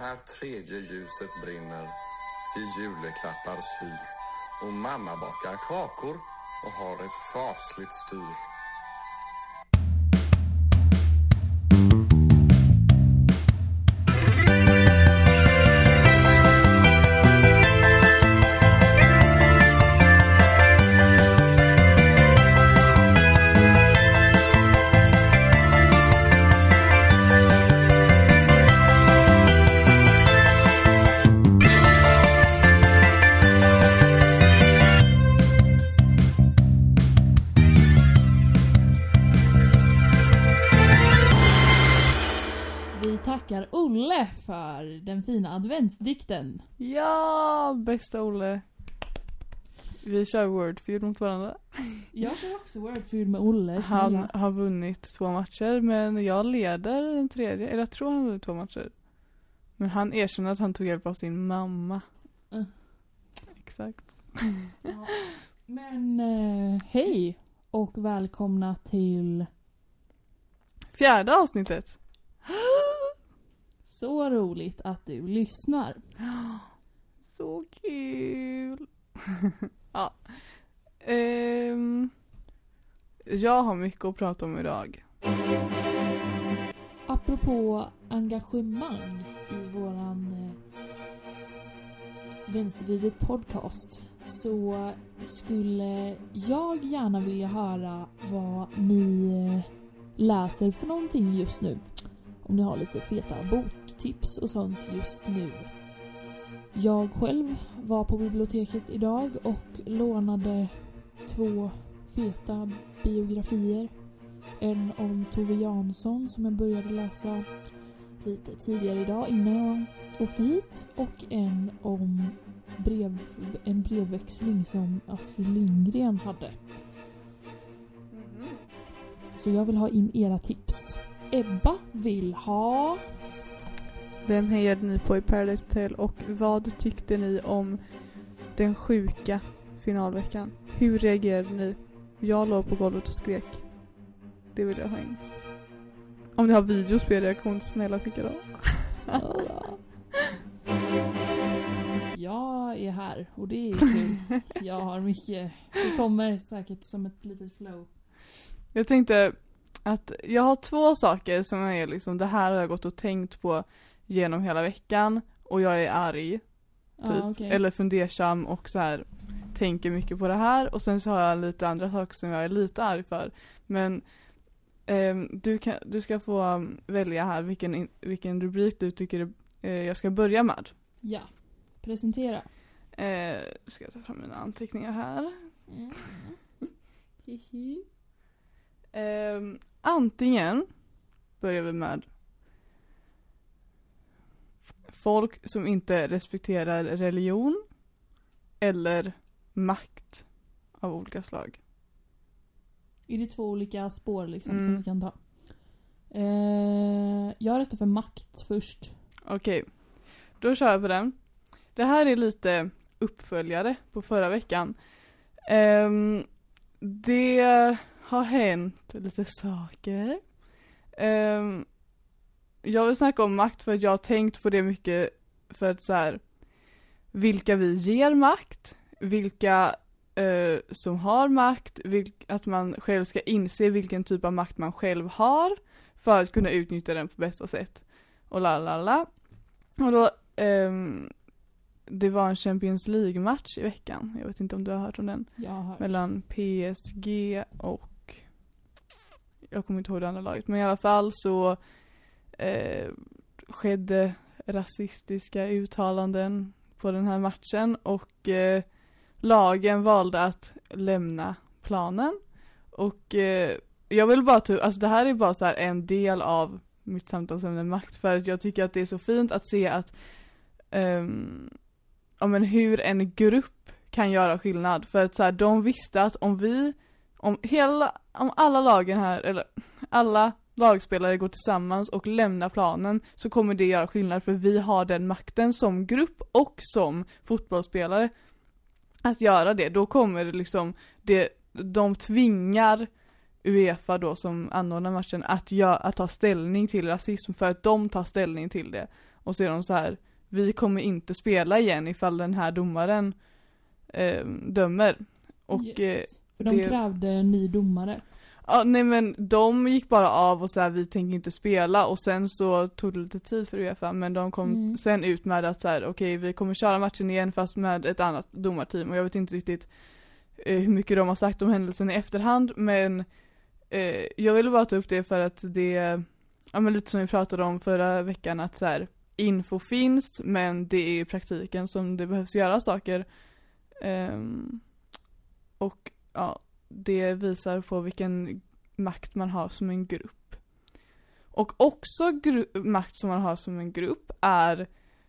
När tredje ljuset brinner vi juleklappar syr och mamma bakar kakor och har ett fasligt styr. Fina adventsdikten. Ja, bästa Olle. Vi kör Wordfeud mot varandra. Jag kör också Wordfeud med Olle, Han snälla. har vunnit två matcher men jag leder den tredje. Eller jag tror han har vunnit två matcher. Men han erkänner att han tog hjälp av sin mamma. Mm. Exakt. Ja. Men eh, hej och välkomna till Fjärde avsnittet. Så roligt att du lyssnar. Så kul. ja. Ehm, jag har mycket att prata om idag. Apropå engagemang i våran eh, Vänstervridet podcast så skulle jag gärna vilja höra vad ni eh, läser för någonting just nu. Om ni har lite feta boktips och sånt just nu. Jag själv var på biblioteket idag och lånade två feta biografier. En om Tove Jansson som jag började läsa lite tidigare idag innan jag åkte hit. Och en om brev, en brevväxling som Astrid Lindgren hade. Så jag vill ha in era tips. Ebba vill ha... Vem hejade ni på i Paradise Hotel och vad tyckte ni om den sjuka finalveckan? Hur reagerade ni? Jag låg på golvet och skrek. Det vill jag ha in. Om ni har videos på er reaktion, snälla skicka dem. Snälla. Jag är här och det är kul. Jag har mycket. Det kommer säkert som ett litet flow. Jag tänkte att jag har två saker som är liksom, det här har jag gått och tänkt på genom hela veckan och jag är arg, typ. Ja, okej. Eller fundersam och så här tänker mycket på det här och sen så har jag lite andra saker som jag är lite arg för. Men ehm, du, kan, du ska få um, välja här vilken, vilken rubrik du tycker eh, jag ska börja med. Ja. Presentera. Eh, ska jag ta fram mina anteckningar här. Mm. Hihi. Ehm, antingen börjar vi med folk som inte respekterar religion eller makt av olika slag. Är det två olika spår liksom som Mm. vi kan ta? Eh, jag röstar för makt först. Okej, då kör jag på den. Det här är lite uppföljare på förra veckan. Ehm, det har hänt lite saker. Ehm, jag vill snacka om makt för att jag har tänkt på det mycket för att så här, vilka vi ger makt, vilka eh, som har makt, vilk, att man själv ska inse vilken typ av makt man själv har för att kunna utnyttja den på bästa sätt. Och la la la. Och då, ehm, det var en Champions League-match i veckan. Jag vet inte om du har hört om den. Mellan PSG och jag kommer inte ihåg det andra laget. Men i alla fall så eh, skedde rasistiska uttalanden på den här matchen och eh, lagen valde att lämna planen. Och eh, jag vill bara ta alltså det här är bara så här en del av mitt samtalsämne makt för att jag tycker att det är så fint att se att um, ja, men hur en grupp kan göra skillnad. För att så här, de visste att om vi, om hela, om alla lagen här, eller alla lagspelare går tillsammans och lämnar planen så kommer det göra skillnad för vi har den makten som grupp och som fotbollsspelare att göra det. Då kommer det liksom, det, de tvingar Uefa då som anordnar matchen att, gör, att ta ställning till rasism för att de tar ställning till det. Och och så är de så här vi kommer inte spela igen ifall den här domaren eh, dömer. Och eh, yes. eh, för de det- krävde en ny domare. Ja, nej men de gick bara av och så här, vi tänker inte spela och sen så tog det lite tid för Uefa men de kom Mm. sen ut med att så här, okej vi kommer köra matchen igen fast med ett annat domarteam och jag vet inte riktigt eh, hur mycket de har sagt om händelsen i efterhand men eh, jag ville bara ta upp det för att det, ja men lite som vi pratade om förra veckan att så här, info finns men det är i praktiken som det behövs göra saker. Ehm, och ja, det visar på vilken makt man har som en grupp. Och också makt som man har som en grupp är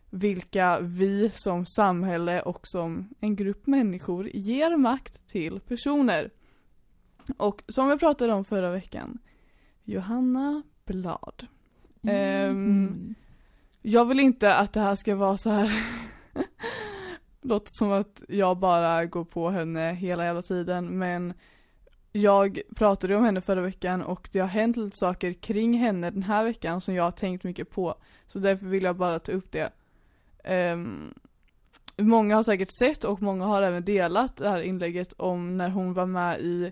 vilka vi som samhälle och som en grupp människor ger makt till personer. Och som vi pratade om förra veckan, Johanna Blad. Mm. Jag vill inte att det här ska vara så här Låter som att jag bara går på henne hela jävla tiden men Jag pratade om henne förra veckan och det har hänt lite saker kring henne den här veckan som jag har tänkt mycket på. Så därför vill jag bara ta upp det. Um, många har säkert sett och många har även delat det här inlägget om när hon var med i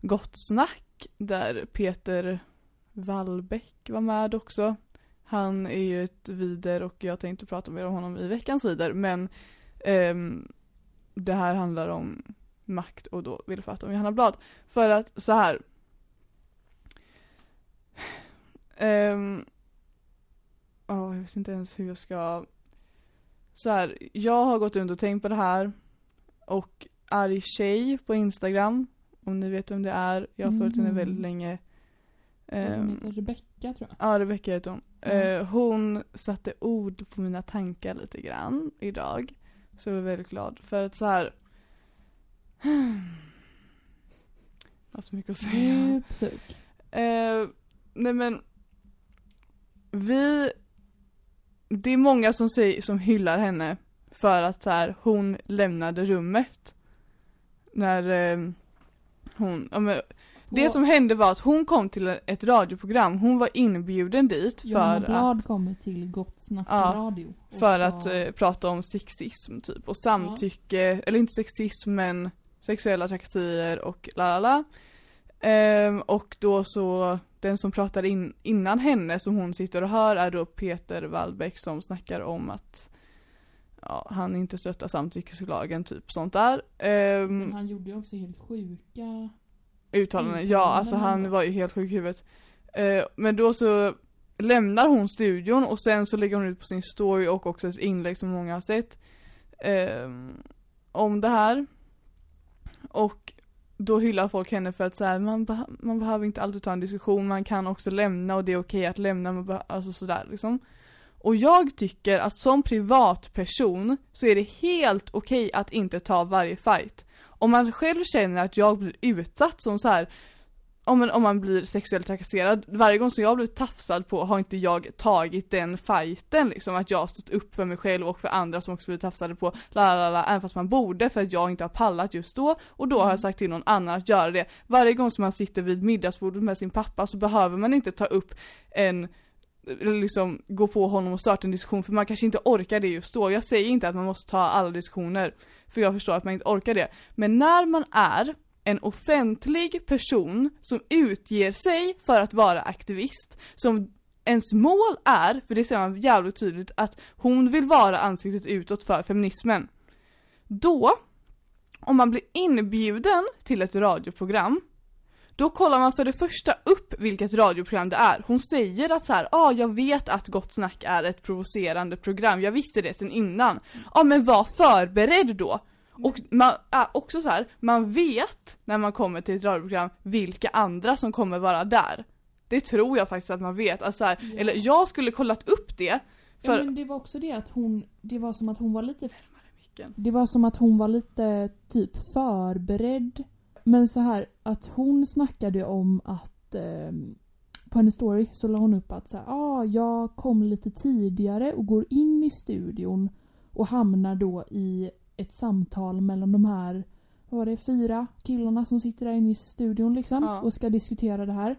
Gott Snack där Peter Wallbäck var med också. Han är ju ett vider och jag tänkte prata mer om honom i veckans vider men ehm, det här handlar om makt och då vill jag prata om Johanna Blad. För att så här. Ehm, ja, jag vet inte ens hur jag ska så här, jag har gått runt och tänkt på det här och arg tjej på Instagram om ni vet vem det är. Jag har följt henne Mhm. väldigt länge. Hon Ehm, heter Rebecca tror jag. Ja, Rebecka heter hon. Mm. Eh, hon satte ord på mina tankar lite grann idag. Så jag var väldigt glad för att så här. Jag har så mycket att säga. Suk. Eh, nej men. Vi. Det är många som, säger, som hyllar henne. För att så här, hon lämnade rummet. När eh, hon, ja, men, det Och som hände var att hon kom till ett radioprogram, hon var inbjuden dit Johanna för att, Blad kommer till Gott Snack Ja, radio. för ska- att eh, prata om sexism typ och samtycke, eller inte sexism men sexuella trakasserier och la la la. Ehm, och då så, den som pratar in, innan henne som hon sitter och hör är då Peter Wallbäck som snackar om att ja, han inte stöttar samtyckeslagen, typ sånt där. Ehm, Men han gjorde ju också helt sjuka... uttalanden. Ja, Uttalanden alltså han var ju helt sjuk i huvudet. Eh, men då så lämnar hon studion och sen så lägger hon ut på sin story och också ett inlägg som många har sett. Eh, om det här. Och då hyllar folk henne för att så här, man, beh- man behöver inte alltid ta en diskussion, man kan också lämna och det är okej att lämna, alltså sådär liksom. Och jag tycker att som privatperson så är det helt okej att inte ta varje fight. Om man själv känner att jag blir utsatt som så här om man, om man blir sexuellt trakasserad, varje gång som jag blivit tafsad på har inte jag tagit den fighten liksom, att jag har stått upp för mig själv och för andra som också blivit tafsade på, la la la, även fast man borde för att jag inte har pallat just då, och då har jag sagt till någon annan att göra det. Varje gång som man sitter vid middagsbordet med sin pappa så behöver man inte ta upp en liksom gå på honom och starta en diskussion för man kanske inte orkar det just då. Jag säger inte att man måste ta alla diskussioner för jag förstår att man inte orkar det. Men när man är en offentlig person som utger sig för att vara aktivist, som ens mål är, för det ser man jävligt tydligt, att hon vill vara ansiktet utåt för feminismen. Då, om man blir inbjuden till ett radioprogram, då kollar man för det första upp vilket radioprogram det är. Hon säger att så här, ja ah, jag vet att Gott Snack är ett provocerande program, jag visste det sen innan. Ja ah, men var förberedd då. Och man, äh, också så här, man vet när man kommer till ett radioprogram vilka andra som kommer vara där. Det tror jag faktiskt att man vet. Alltså så här, Ja. Eller jag skulle kollat upp det. För... Ja men det var också det att hon, det var som att hon var lite? Det var som att hon var lite typ förberedd. Men så här att hon snackade om att ehm, på hennes story så la hon upp att så här, ah, jag kom lite tidigare och går in i studion och hamnar då i ett samtal mellan de här, vad var det, fyra killarna som sitter där inne i studion liksom Ja. och ska diskutera det här.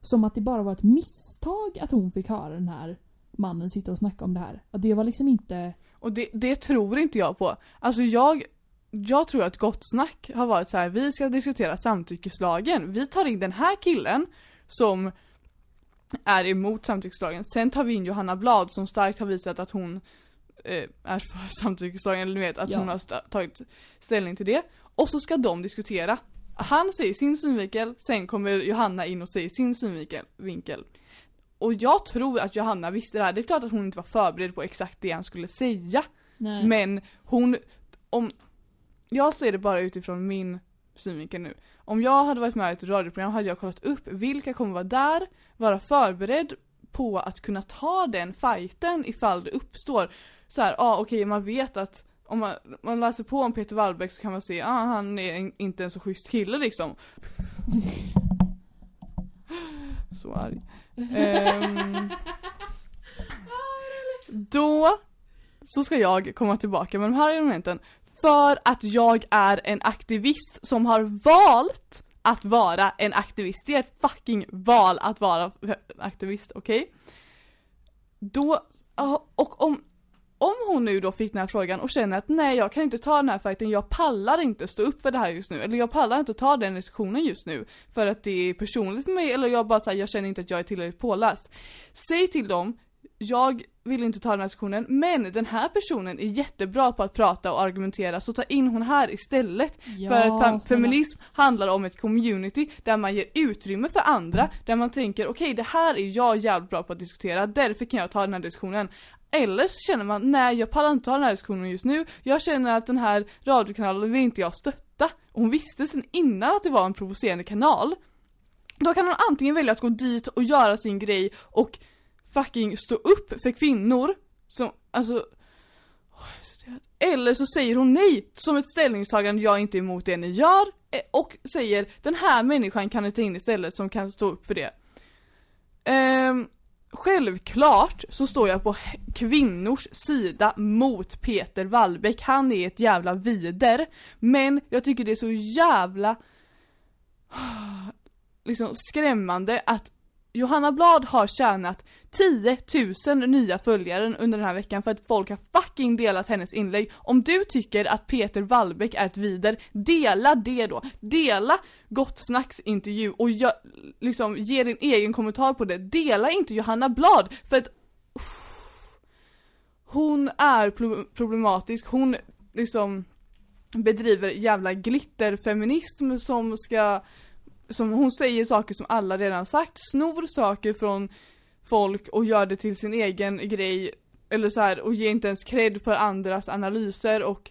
Som att det bara var ett misstag att hon fick höra den här mannen sitta och snacka om det här. Att det var liksom inte... Och det, det tror inte jag på. Alltså jag, jag tror att Gott Snack har varit så här: vi ska diskutera samtyckeslagen. Vi tar in den här killen som är emot samtyckeslagen. Sen tar vi in Johanna Blad som starkt har visat att hon eh, är för samtyckeslagen, eller du vet att Ja. hon har tagit ställning till det. Och så ska de diskutera. Han säger sin synvinkel, sen kommer Johanna in och säger sin synvinkel. Vinkel. Och jag tror att Johanna visste det här. Det är klart att hon inte var förberedd på exakt det han skulle säga. Nej. Men hon, om, jag ser det bara utifrån min synvinkel nu. Om jag hade varit med i ett radioprogram hade jag kollat upp vilka kommer vara där, vara förberedd på att kunna ta den fighten ifall det uppstår. Så här, ja ah, okej man vet att om man, man läser på om Peter Wallbeck så kan man se, ah han är en, inte en så schysst kille liksom. så arg. Ehm, då så ska jag komma tillbaka med de här argumenten för att jag är en aktivist som har valt att vara en aktivist. Det är ett fucking val att vara aktivist, okej? Då, och om, om hon nu då fick den här frågan och känner att nej jag kan inte ta den här fighten, jag pallar inte stå upp för det här just nu, eller jag pallar inte ta den diskussionen just nu för att det är personligt för mig, eller jag bara säger jag känner inte att jag är tillräckligt påläst. Säg till dem, jag vill inte ta den här diskussionen, men den här personen är jättebra på att prata och argumentera, så ta in hon här istället. Ja, för att fem- feminism handlar om ett community där man ger utrymme för andra, där man tänker okej det här är jag jävligt bra på att diskutera, därför kan jag ta den här diskussionen. Eller så känner man, nej jag pallar inte ta den här diskussionen just nu, jag känner att den här radiokanalen vill inte jag stötta. Och hon visste sen innan att det var en provocerande kanal. Då kan hon antingen välja att gå dit och göra sin grej och fucking stå upp för kvinnor som, alltså eller så säger hon nej som ett ställningstagande, jag är inte emot det ni gör eh, och säger den här människan kan ni ta in istället som kan stå upp för det. Ehm, självklart så står jag på kvinnors sida mot Peter Wallbeck, han är ett jävla vider. Men jag tycker det är så jävla liksom skrämmande att Johanna Blad har tjänat 10 000 nya följare under den här veckan för att folk har fucking delat hennes inlägg. Om du tycker att Peter Wallbeck är ett vider, dela det då. Dela Gott Snacks intervju och gör, liksom ge din egen kommentar på det. Dela inte Johanna Blad för att hon är problematisk, hon liksom bedriver jävla glitterfeminism som ska som hon säger saker som alla redan sagt, snor saker från folk och gör det till sin egen grej eller så här och ger inte ens cred för andras analyser och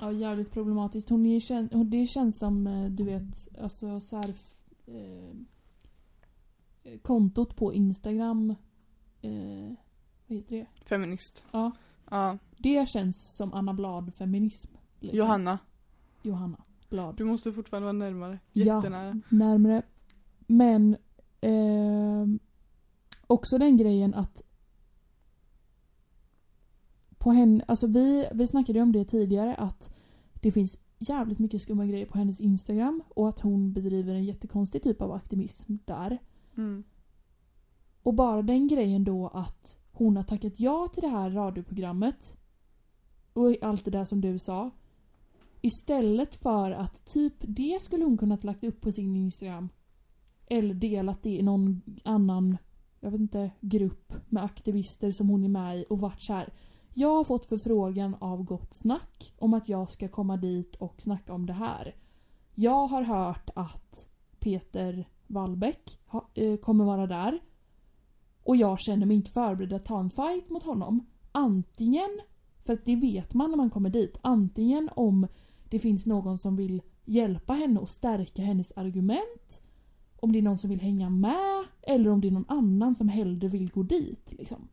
Ja, jävligt problematiskt. Hon är, kän- hon- det känns som, eh, du vet, alltså så här, f- eh, kontot på Instagram, eh, vad heter det? feminist. Ja. Ja, Det känns som Anna Blad-feminism. liksom. Johanna, Johanna Blad. du måste fortfarande vara närmare. Ja. Jättenära. Närmare. Men ehm, också den grejen att på henne, alltså vi, vi snackade ju om det tidigare att det finns jävligt mycket skumma grejer på hennes Instagram och att hon bedriver en jättekonstig typ av aktivism där. Mm. Och bara den grejen då att hon har tackat ja till det här radioprogrammet och allt det där som du sa. Istället för att typ det skulle hon kunnat lagt upp på sin Instagram. Eller delat det i någon annan, jag vet inte, grupp med aktivister som hon är med i och varit så här. Jag har fått förfrågan av Gott Snack om att jag ska komma dit och snacka om det här. Jag har hört att Peter Wallbeck eh, kommer vara där. Och jag känner mig inte förberedd att ta en fight mot honom. Antingen, för att det vet man när man kommer dit, antingen om det finns någon som vill hjälpa henne och stärka hennes argument. Om det är någon som vill hänga med. Eller om det är någon annan som hellre vill gå dit. Liksom.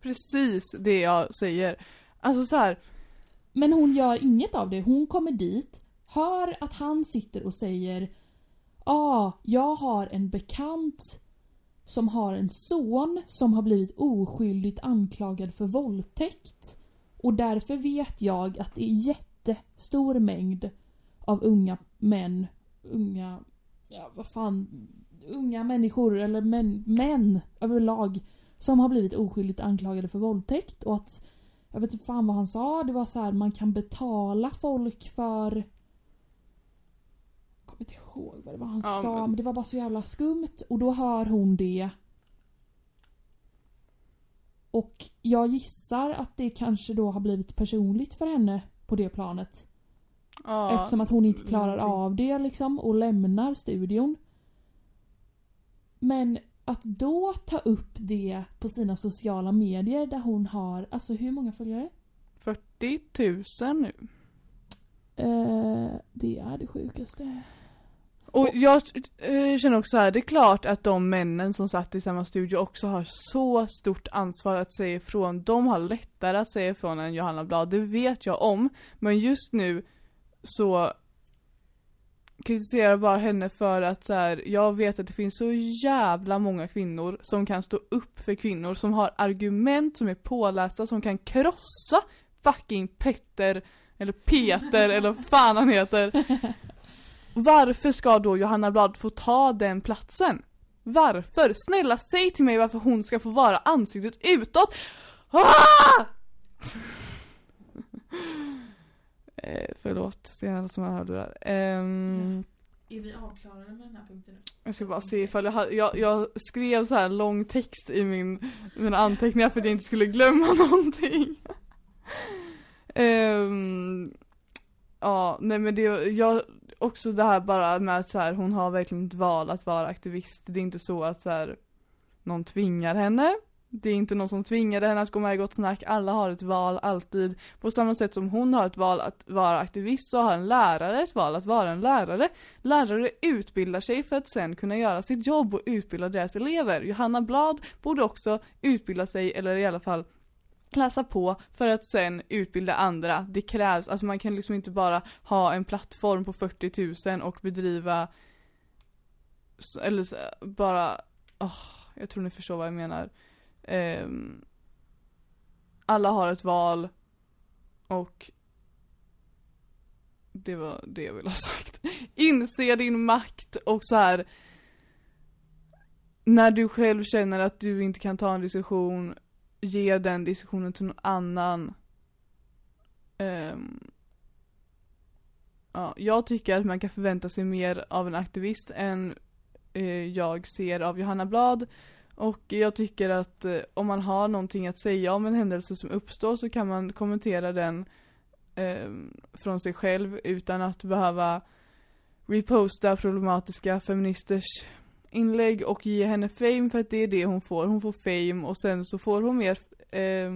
Precis det jag säger. Alltså så här. Men hon gör inget av det. Hon kommer dit, hör att han sitter och säger Ja, ah, jag har en bekant som har en son som har blivit oskyldigt anklagad för våldtäkt. Och därför vet jag att det är jättestor mängd av unga män, unga, ja vad fan, unga människor, eller män, män överlag, som har blivit oskyldigt anklagade för våldtäkt och att jag vet inte fan vad han sa, det var så här man kan betala folk för jag kommer inte ihåg vad det var han Ja, sa, men- det var bara så jävla skumt och då hör hon det. Och jag gissar att det kanske då har blivit personligt för henne på det planet. Ja, Eftersom att hon inte klarar någonting. av det liksom och lämnar studion. Men att då ta upp det på sina sociala medier där hon har, alltså hur många följare? 40 000 nu. Eh, det är det sjukaste. Och jag eh, känner också så här, det är klart att de männen som satt i samma studio också har så stort ansvar att säga ifrån. De har lättare att säga ifrån än Johanna Blad, det vet jag om. Men just nu så kritiserar jag bara henne för att så här, jag vet att det finns så jävla många kvinnor som kan stå upp för kvinnor, som har argument, som är pålästa, som kan krossa fucking Petter, eller Peter, eller vad fan han heter. Varför ska då Johanna Blad få ta den platsen? Varför? Snälla säg till mig varför hon ska få vara ansiktet utåt! Ah! eh, förlåt till alla som har hört det där. Ehm, Är vi avklarade med den här punkten nu? jag ska bara se ifall jag, hade- jag, jag skrev så här lång text i min, mina anteckningar för att jag inte skulle glömma någonting. Ehm, ja, nej men det, jag, också det här bara med att så här, hon har verkligen ett val att vara aktivist. Det är inte så att så här, någon tvingar henne. Det är inte någon som tvingade henne att gå med i Gott Snack. Alla har ett val alltid. På samma sätt som hon har ett val att vara aktivist så har en lärare ett val att vara en lärare. Lärare utbildar sig för att sen kunna göra sitt jobb och utbilda deras elever. Johanna Blad borde också utbilda sig, eller i alla fall läsa på för att sen utbilda andra. Det krävs, alltså man kan liksom inte bara ha en plattform på 40 000 och bedriva eller bara, åh, jag tror ni förstår vad jag menar. Um, alla har ett val och det var det jag ville ha sagt. Inse din makt och så här. När du själv känner att du inte kan ta en diskussion, ge den diskussionen till någon annan. Um, ja, jag tycker att man kan förvänta sig mer av en aktivist än eh, jag ser av Johanna Blad. Och jag tycker att eh, om man har någonting att säga om en händelse som uppstår så kan man kommentera den eh, från sig själv utan att behöva reposta problematiska feministers inlägg och ge henne fame för att det är det hon får. Hon får fame och sen så får hon mer eh,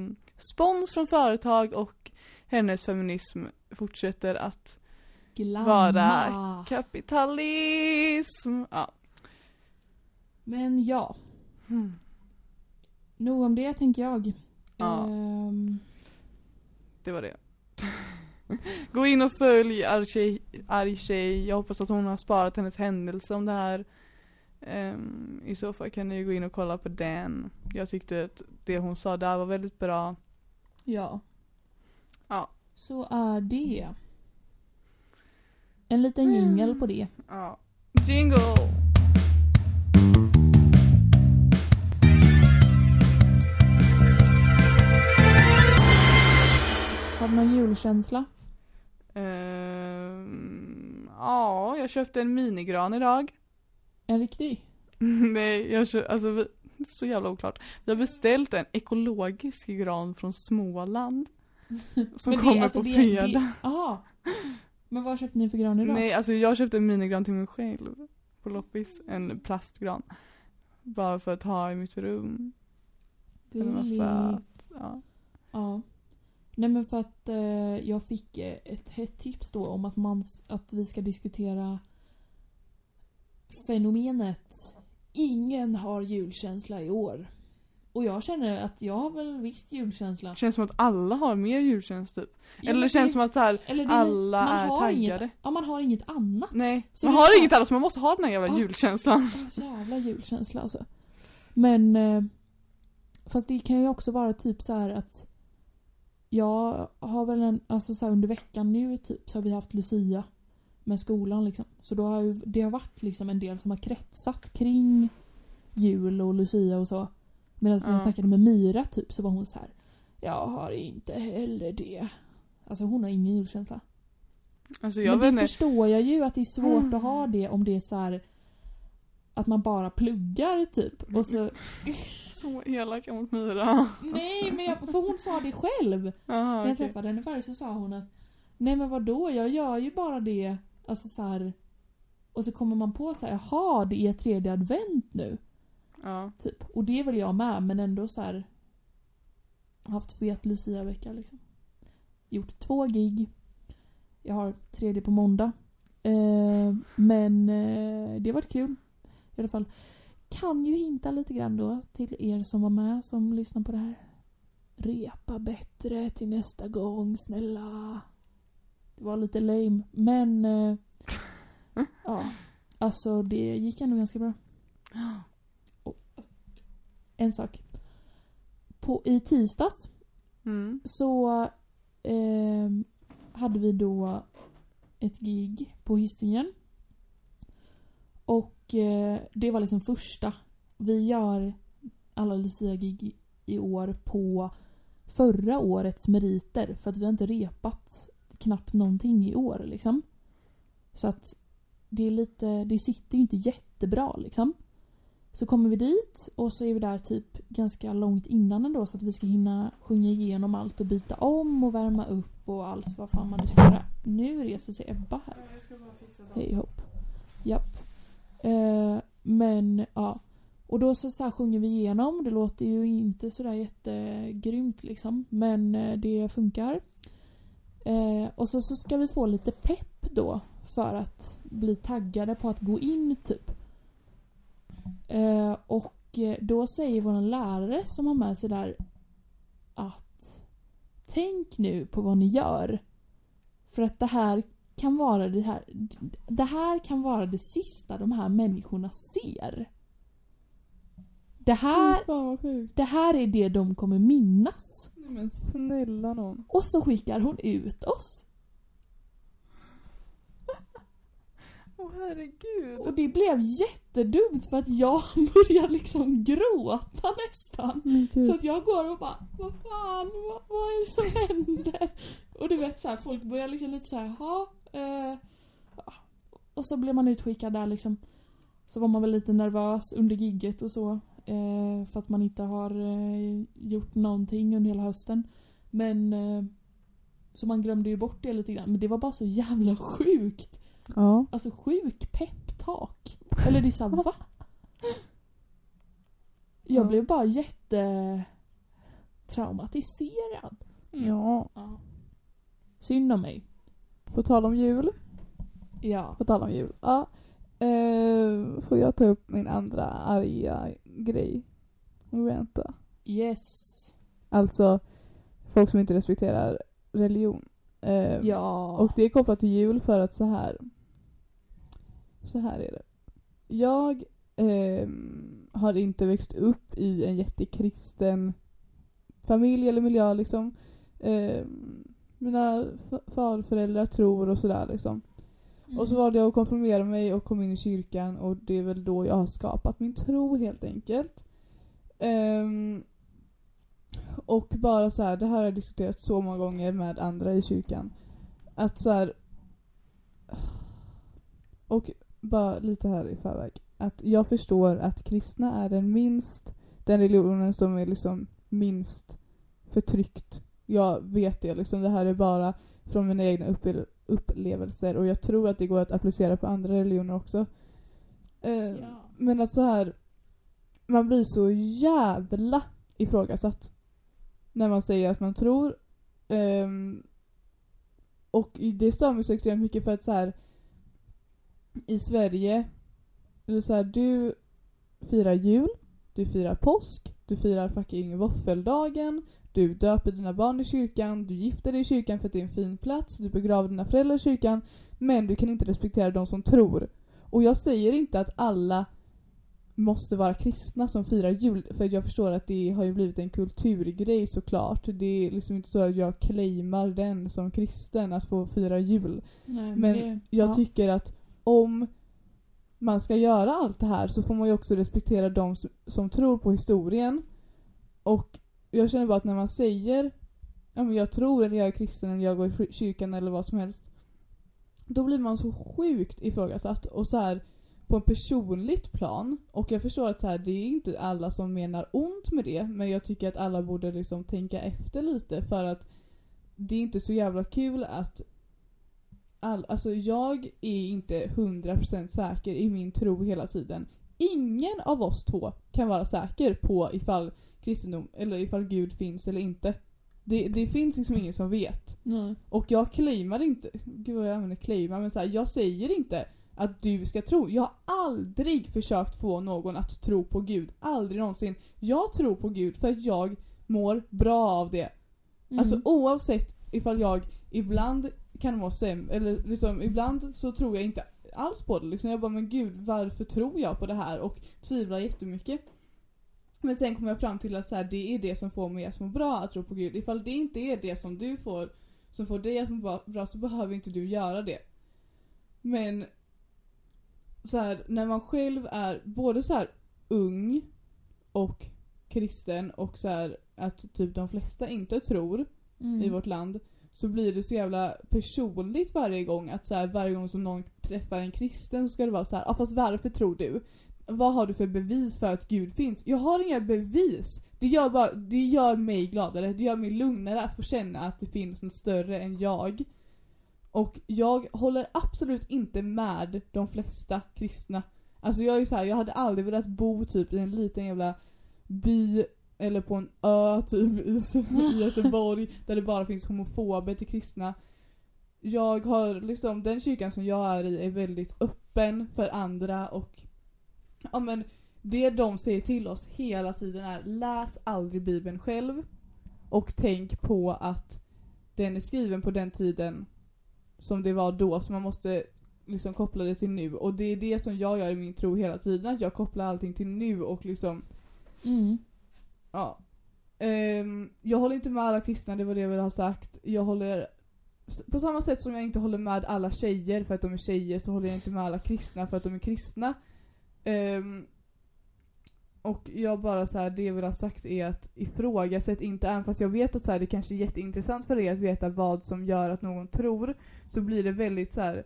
spons från företag och hennes feminism fortsätter att Glamma. Vara kapitalism. Ja. Men ja, Hmm. nog om det tänker jag. Ja. Ehm, Det var det. Gå in och följ arg tjej. Jag hoppas att hon har sparat hennes händelse om det här. Ehm, I så fall kan ni gå in och kolla på den. Jag tyckte att det hon sa där var väldigt bra. ja. Ja. Så är det. En liten jingel på det. Ja. Jingle! Har du någon julkänsla? Ehm, ja, jag köpte en minigran idag. En riktig? Nej, jag kör, alltså vi, så jävla oklart. Vi har beställt en ekologisk gran från Småland. Som det- kommer alltså på fredag. Jaha. Men vad köpte ni för gran idag? Nej, alltså jag köpte en minigran till mig själv. På loppis. En plastgran. Bara för att ha i mitt rum. Gulligt. Ja. Ja. Nej men för att eh, jag fick eh, ett hett tips då om att, man, att vi ska diskutera fenomenet Ingen har julkänsla i år. Och jag känner att jag har väl visst julkänsla. Känns som att alla har mer julkänsla typ. Ja, Eller det känns som att så här, eller det alla är taggade. Inget, ja, man har inget annat. Nej, Så man har så- inget annat så man måste ha den här jävla Ja. julkänslan. Jävla julkänsla alltså. Men... Eh, fast det kan ju också vara typ så här att... Jag har väl en... Alltså så här under veckan nu typ så har vi haft Lucia. Med skolan liksom. Så då har ju, det har varit liksom en del som har kretsat kring jul och Lucia och så. Medan när jag Ja. snackade med Myra typ så var hon så här. Jag har inte heller det. Alltså hon har ingen julkänsla. Alltså Men det förstår jag ju att det är svårt Mm. att ha det om det är så här att man bara pluggar typ. Och så, Så elaka mot Myra. nej men jag, för hon sa det själv. Jaha, När jag okej. träffade henne förut så sa hon att Nej men vadå, jag gör ju bara det. Alltså så här. Och så kommer man på så här, jaha det är tredje advent nu. Ja. Typ. Och det är väl jag med men ändå så här. Haft fet Lucia-vecka liksom. Gjort två gig. Jag har tredje på måndag. Eh, men eh, det har varit kul. I alla fall. Kan ju hinta lite grann då till er som var med som lyssnar på det här. Repa bättre till nästa gång, snälla. Det var lite lame, men... Eh, ja. Alltså det gick ändå ganska bra. Och, en sak. På, I tisdags Mm. så eh, hade vi då ett gig på hissingen Och eh, det var liksom första. Vi gör alla Lucia-gig i, i år på förra årets meriter för att vi har inte repat knappt någonting i år liksom. Så att det är lite, det sitter ju inte jättebra liksom. Så kommer vi dit och så är vi där typ ganska långt innan ändå så att vi ska hinna sjunga igenom allt och byta om och värma upp och allt vad fan man nu ska göra. Nu reser sig Ebba här. Hej hopp. Japp. Eh, men ja. Och då så, så här sjunger vi igenom. Det låter ju inte sådär jättegrymt liksom. Men eh, det funkar. Eh, och så, så ska vi få lite pepp då. För att bli taggade på att gå in typ. Eh, och eh, då säger vår lärare som har med sig där att Tänk nu på vad ni gör. För att det här kan vara det här Det här kan vara det sista de här människorna ser. Det här, sjukt. det här är det de kommer minnas. Nej men snälla någon. Och så skickar hon ut oss. Åh herregud. Och det blev jättedumt för att jag började liksom gråta nästan. Så att jag går och bara, vad fan, vad, vad är det som händer? Och du vet så här, folk börjar liksom lite så här, ja. Eh, och så blev man utskickad där liksom. Så var man väl lite nervös under gigget och så. Eh, för att man inte har eh, gjort någonting under hela hösten. Men eh, så man glömde ju bort det lite grann. Men det var bara så jävla sjukt. Ja. Alltså sjuk peptalk. Eller det är såhär, va? Jag Ja. blev bara jätte traumatiserad. Ja. Synd om mig. På tal om jul. Ja. På tal om jul. Ja. Eh, får jag ta upp min andra arga grej? Vänta. Yes. Alltså folk som inte respekterar religion. Eh, Ja. Och det är kopplat till jul för att så här. Så här är det. Jag ehm, har inte växt upp i en jättekristen familj eller miljö liksom. Ehm, mina farföräldrar tror och sådär liksom. Mm. Och så valde jag att konfirmera mig och kom in i kyrkan och det är väl då jag har skapat min tro helt enkelt. Um, och bara så här, det här har jag diskuterat så många gånger med andra i kyrkan. Att så här. Och bara lite här i förväg. Att jag förstår att kristna är den minst, den religionen som är liksom minst förtryckt. Jag vet det liksom. Det här är bara från mina egna upplevelser upplevelser och jag tror att det går att applicera på andra religioner också. Eh, Ja. Men att så här man blir så jävla ifrågasatt när man säger att man tror. Ehm, och det stör mig så extremt mycket för att så här i Sverige, eller så här, du firar jul, du firar påsk, du firar fucking våffeldagen, du döper dina barn i kyrkan, du gifter dig i kyrkan för att det är en fin plats, du begraver dina föräldrar i kyrkan, men du kan inte respektera de som tror. Och jag säger inte att alla måste vara kristna som firar jul. För jag förstår att det har ju blivit en kulturgrej såklart. Det är liksom inte så att jag claimar den som kristen att få fira jul. Nej, Men det, Jag ja. tycker att om man ska göra allt det här så får man ju också respektera de som, som tror på historien. Och jag känner bara att när man säger ja, men jag tror eller jag är kristen eller jag går i kyrkan eller vad som helst. Då blir man så sjukt ifrågasatt och så här på ett personligt plan. Och jag förstår att så här, det är inte alla som menar ont med det men jag tycker att alla borde liksom tänka efter lite för att det är inte så jävla kul att all, alltså jag är inte 100% säker i min tro hela tiden. Ingen av oss två kan vara säker på ifall kristendom, eller ifall Gud finns eller inte. Det, det finns liksom ingen som vet. Nej. Och jag claimar inte, gud vad jag använder claima, men så här, jag säger inte att du ska tro. Jag har aldrig försökt få någon att tro på Gud. Aldrig någonsin. Jag tror på Gud för att jag mår bra av det. Mm. Alltså oavsett ifall jag ibland kan må sämre, eller liksom ibland så tror jag inte alls på det. Liksom jag bara men gud varför tror jag på det här? Och tvivlar jättemycket. Men sen kommer jag fram till att så här, det är det som får mig att må bra att tro på Gud. Ifall det inte är det som du får, som får dig att må bra- bra så behöver inte du göra det. Men så här, när man själv är både så här ung och kristen och så här att typ de flesta inte tror mm. i vårt land så blir det så jävla personligt varje gång att så här, varje gång som någon träffar en kristen så ska det vara så här, ah, fast varför tror du? Vad har du för bevis för att Gud finns? Jag har inga bevis! Det gör, bara, det gör mig gladare, det gör mig lugnare att få känna att det finns något större än jag. Och jag håller absolut inte med de flesta kristna. Alltså jag är så här, jag hade aldrig velat bo typ i en liten jävla by eller på en ö typ i, i Göteborg där det bara finns homofober till kristna. Jag har liksom, den kyrkan som jag är i är väldigt öppen för andra och ja men det de säger till oss hela tiden är läs aldrig bibeln själv och tänk på att den är skriven på den tiden som det var då så man måste liksom koppla det till nu och det är det som jag gör i min tro hela tiden att jag kopplar allting till nu och liksom Mm. Ja. Ehm, jag håller inte med alla kristna, det var det jag ville ha sagt. Jag håller... På samma sätt som jag inte håller med alla tjejer för att de är tjejer så håller jag inte med alla kristna för att de är kristna. Um, och jag bara så här, det jag vill ha sagt är att ifrågasätt inte, även fast jag vet att så här, det kanske är jätteintressant för er att veta vad som gör att någon tror, så blir det väldigt så här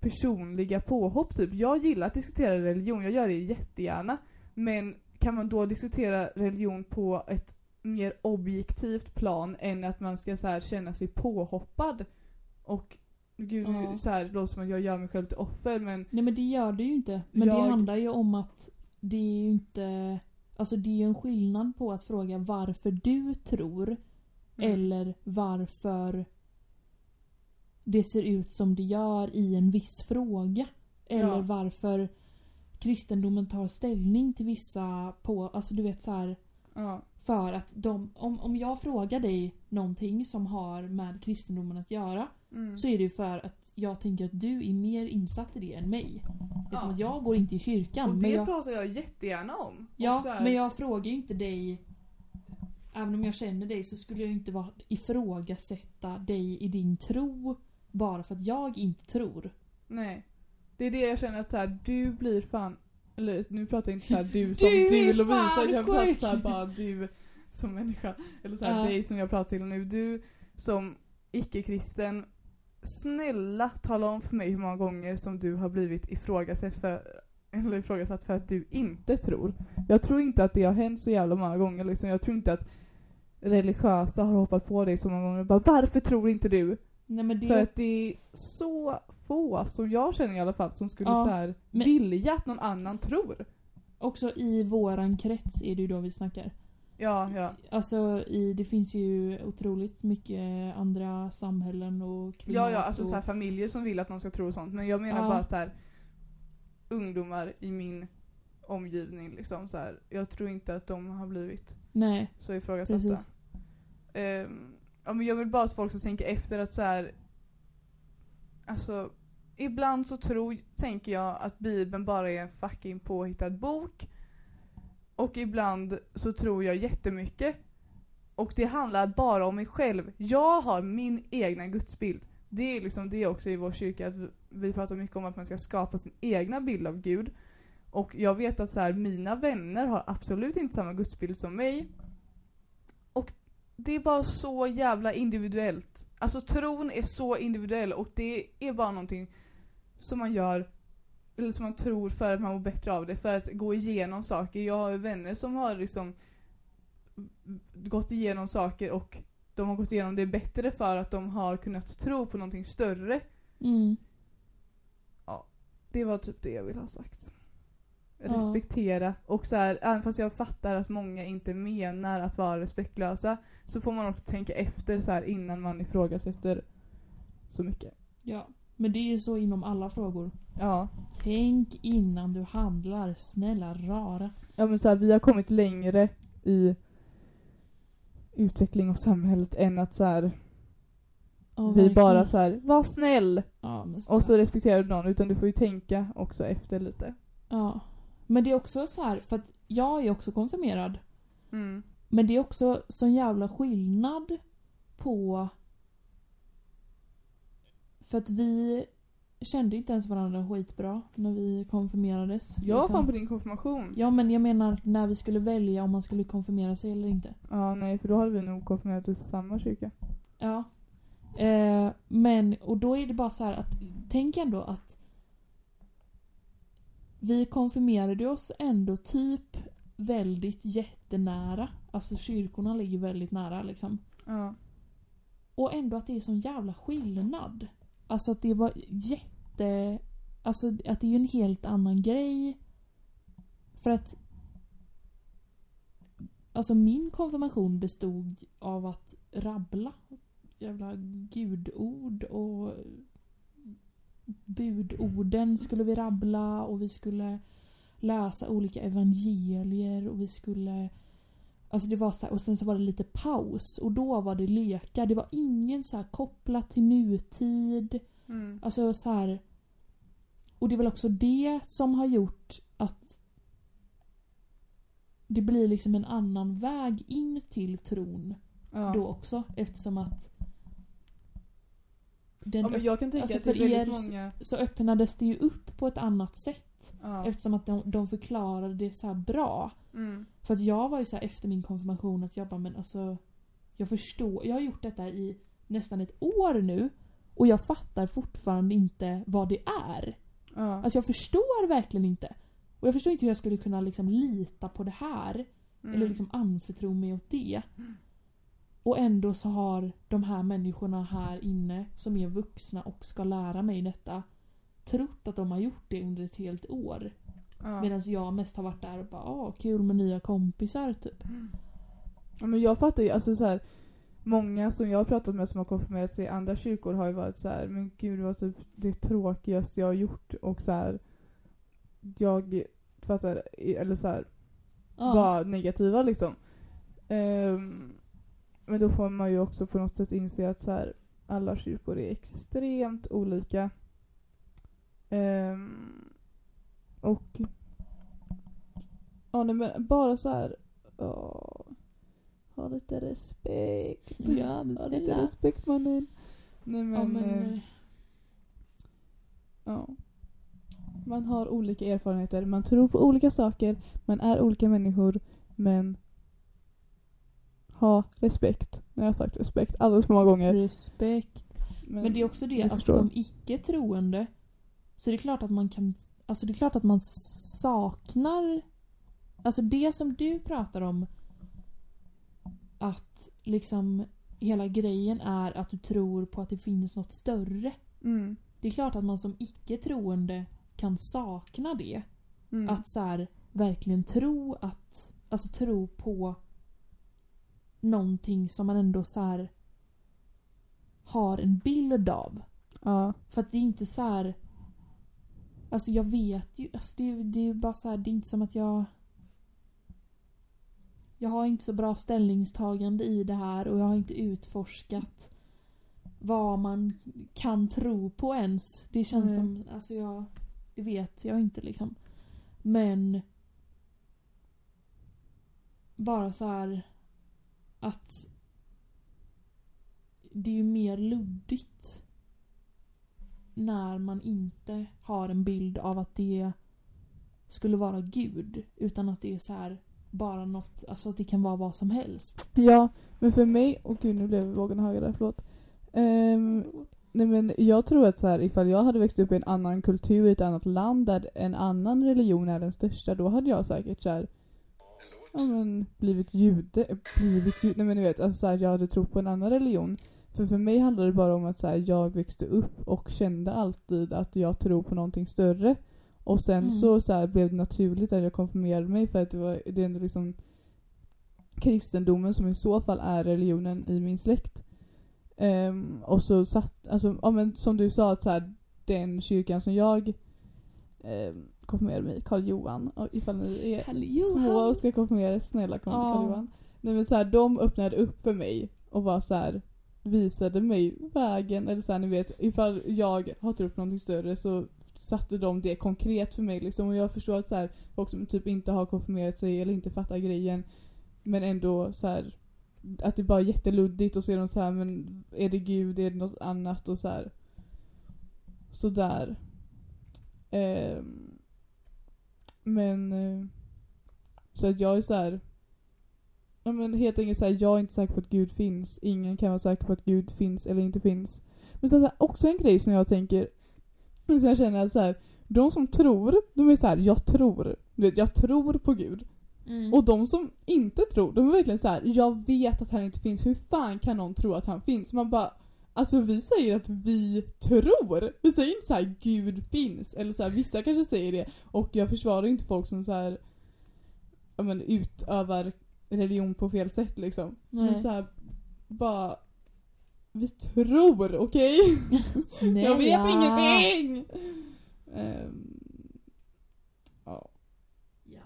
personliga påhopp typ. Jag gillar att diskutera religion, jag gör det jättegärna. Men kan man då diskutera religion på ett mer objektivt plan än att man ska så här känna sig påhoppad? Och gud, Ja. så här, det låter som att jag gör mig själv till offer men Nej men det gör det ju inte. Men Jag- det handlar ju om att det är ju inte... Alltså det är ju en skillnad på att fråga varför du tror Mm. eller varför det ser ut som det gör i en viss fråga. Eller Ja. varför kristendomen tar ställning till vissa på, alltså du vet så här ja, för att de, om, om jag frågar dig någonting som har med kristendomen att göra mm. så är det ju för att jag tänker att du är mer insatt i det än mig. Det är som att jag går inte i kyrkan. Och men det jag, pratar jag jättegärna om. ja, här, men jag frågar ju inte dig Även om jag känner dig så skulle jag inte vara, ifrågasätta dig i din tro bara för att jag inte tror. Nej. Det är det jag känner att så här, du blir fan eller nu pratar jag inte såhär du som Du du, Lovisa, jag pratar såhär bara du som människa. Eller såhär Ja. dig som jag pratar till nu. Du som icke-kristen, snälla tala om för mig hur många gånger som du har blivit ifrågasatt för, eller ifrågasatt för att du inte tror. Jag tror inte att det har hänt så jävla många gånger liksom. Jag tror inte att religiösa har hoppat på dig så många gånger och bara varför tror inte du? Nej det... För att det är så få, som jag känner i alla fall, som skulle Ja, så här men- vilja att någon annan tror. Också i våran krets är det ju då vi snackar. Ja, ja. Alltså i, det finns ju otroligt mycket andra samhällen och klimat Ja, ja, alltså och... så här, familjer som vill att någon ska tro sånt. Men jag menar Ja. bara så här ungdomar i min omgivning liksom så här. Jag tror inte att de har blivit Nej, så ifrågasatta. precis. Ja, men jag vill bara att folk ska tänka efter att så här. Alltså, ibland så tror, tänker jag att bibeln bara är en fucking påhittad bok. Och ibland så tror jag jättemycket. Och det handlar bara om mig själv. Jag har min egna gudsbild. Det är liksom det också i vår kyrka, att vi- pratar mycket om att man ska skapa sin egna bild av Gud. Och jag vet att så här, mina vänner har absolut inte samma gudsbild som mig. Och det är bara så jävla individuellt. Alltså tron är så individuell och det är bara någonting som man gör, eller som man tror för att man mår bättre av det, för att gå igenom saker. Jag har ju vänner som har liksom gått igenom saker och de har gått igenom det bättre för att de har kunnat tro på någonting större. Mm. Det var typ det jag ville ha sagt. Ja. Respektera. Och så här, även fast jag fattar att många inte menar att vara respektlösa så får man också tänka efter så här innan man ifrågasätter så mycket. Ja. Men det är ju så inom alla frågor. Ja. Tänk innan du handlar, snälla rara. Ja men så här, vi har kommit längre i utveckling av samhället än att så här, Ja, vi bara så här, var snäll! Ja, Och så respekterar du någon utan du får ju tänka också efter lite. Ja. Men det är också så här, för att jag är också konfirmerad. Mm. Men det är också sån jävla skillnad på... För att vi kände inte ens varandra skitbra när vi konfirmerades. Jag var liksom. fan på din konfirmation. Ja men jag menar när vi skulle välja om man skulle konfirmera sig eller inte. Ja nej för då hade vi nog konfirmerat oss i samma kyrka. Ja. Eh, men, och då är det bara så här att, tänk ändå att vi konfirmerade oss ändå typ väldigt jättenära. Alltså kyrkorna ligger väldigt nära liksom. Ja. Och ändå att det är sån jävla skillnad. Alltså att det var jätte... Alltså att det är ju en helt annan grej. För att... Alltså min konfirmation bestod av att rabbla jävla gudord och budorden skulle vi rabbla och vi skulle läsa olika evangelier och vi skulle Alltså det var så här, och sen så var det lite paus och då var det lekar. Det var ingen så här kopplat till nutid. Mm. Alltså så här. Och det är väl också det som har gjort att det blir liksom en annan väg in till tron Ja. då också eftersom att den ja men jag kan tänka alltså att för er- många... så öppnades det ju upp på ett annat sätt Ja. eftersom att de, de förklarade det så bra. Mm. För att jag var ju så här efter min konfirmation att jag bara men alltså Jag förstår, jag har gjort detta i nästan ett år nu och jag fattar fortfarande inte vad det är. Ja. Alltså jag förstår verkligen inte. Och jag förstår inte hur jag skulle kunna liksom lita på det här. Mm. Eller liksom anförtro mig åt det. Och ändå så har de här människorna här inne som är vuxna och ska lära mig detta trott att de har gjort det under ett helt år. ja. Medan jag mest har varit där och bara åh kul med nya kompisar typ. Ja, men jag fattar ju, alltså så här, Många som jag har pratat med som har konfirmerat sig i andra kyrkor har ju varit så här, men gud det var typ det tråkigaste jag har gjort och så här. Jag fattar, eller så här, Ja. var negativa liksom. Ehm, men då får man ju också på något sätt inse att så här, alla kyrkor är extremt olika. Ehm, och ja, nej, men bara så här. åh, ha lite respekt. Ja men Ha lite snälla. respekt mannen. Nej men, Ja, men, eh, eh, ja. Man har olika erfarenheter, man tror på olika saker, man är olika människor, men ha respekt. Nu har jag sagt respekt alldeles för många gånger. respekt. Men det är också det att förstår. som icke-troende så är det klart att man kan... Alltså det är klart att man saknar... Alltså det som du pratar om att liksom hela grejen är att du tror på att det finns något större. Mm. Det är klart att man som icke-troende kan sakna det. Mm. Att så här, verkligen tro att... Alltså tro på någonting som man ändå så här har en bild av. ja. För att det är inte så här. Alltså jag vet ju, alltså det, är- det är ju bara så här, det är inte som att jag... Jag har inte så bra ställningstagande i det här och jag har inte utforskat vad man kan tro på ens. Det känns Nej. som, alltså jag... Det vet jag inte liksom. Men... bara så här att det är ju mer luddigt när man inte har en bild av att det skulle vara Gud utan att det är så här bara något, alltså att det kan vara vad som helst. Ja, men för mig, och gud nu blev vågen högre där, förlåt. Um, nej men jag tror att så här, ifall jag hade växt upp i en annan kultur i ett annat land där en annan religion är den största, då hade jag säkert så här, ja men blivit jude, blivit jude, nej men du vet, alltså så här, jag hade trott på en annan religion. För för mig handlar det bara om att så här, jag växte upp och kände alltid att jag tror på någonting större. Och sen Mm. så, så här, blev det naturligt att jag konfirmerade mig för att det var det är ändå liksom kristendomen som i så fall är religionen i min släkt. Ehm, och så satt, alltså, ja, men som du sa, att så här, den kyrkan som jag um, konfirmerade mig Karl Johan, och ifall ni är små och ska konfirmeras, snälla kom till Ja. Karl Johan. Nej men så här, de öppnade upp för mig och var så här visade mig vägen, eller så här, ni vet, ifall jag har på någonting större så satte de det konkret för mig liksom. Och jag förstår att så här, folk som typ inte har konfirmerat sig eller inte fattar grejen men ändå så här att det bara är jätteluddigt och så är de så här men är det gud, är det något annat och så här. Sådär. Ehm, men eh, så att jag är så här. Ja men helt enkelt såhär, jag är inte säker på att Gud finns. Ingen kan vara säker på att Gud finns eller inte finns. Men sen så här, också en grej som jag tänker, som jag känner att så här, de som tror, de är så här, jag tror. Du vet, jag tror på Gud. Mm. Och de som inte tror, de är verkligen så här: jag vet att han inte finns, hur fan kan någon tro att han finns? Man bara, alltså vi säger att vi tror. Vi säger inte så här: Gud finns. Eller så här, vissa kanske säger det. Och jag försvarar inte folk som så här, ja men utövar religion på fel sätt liksom. Men Nej. så här, bara, vi tror, okej? Snälla. Jag vet ingenting! Ja. Ja.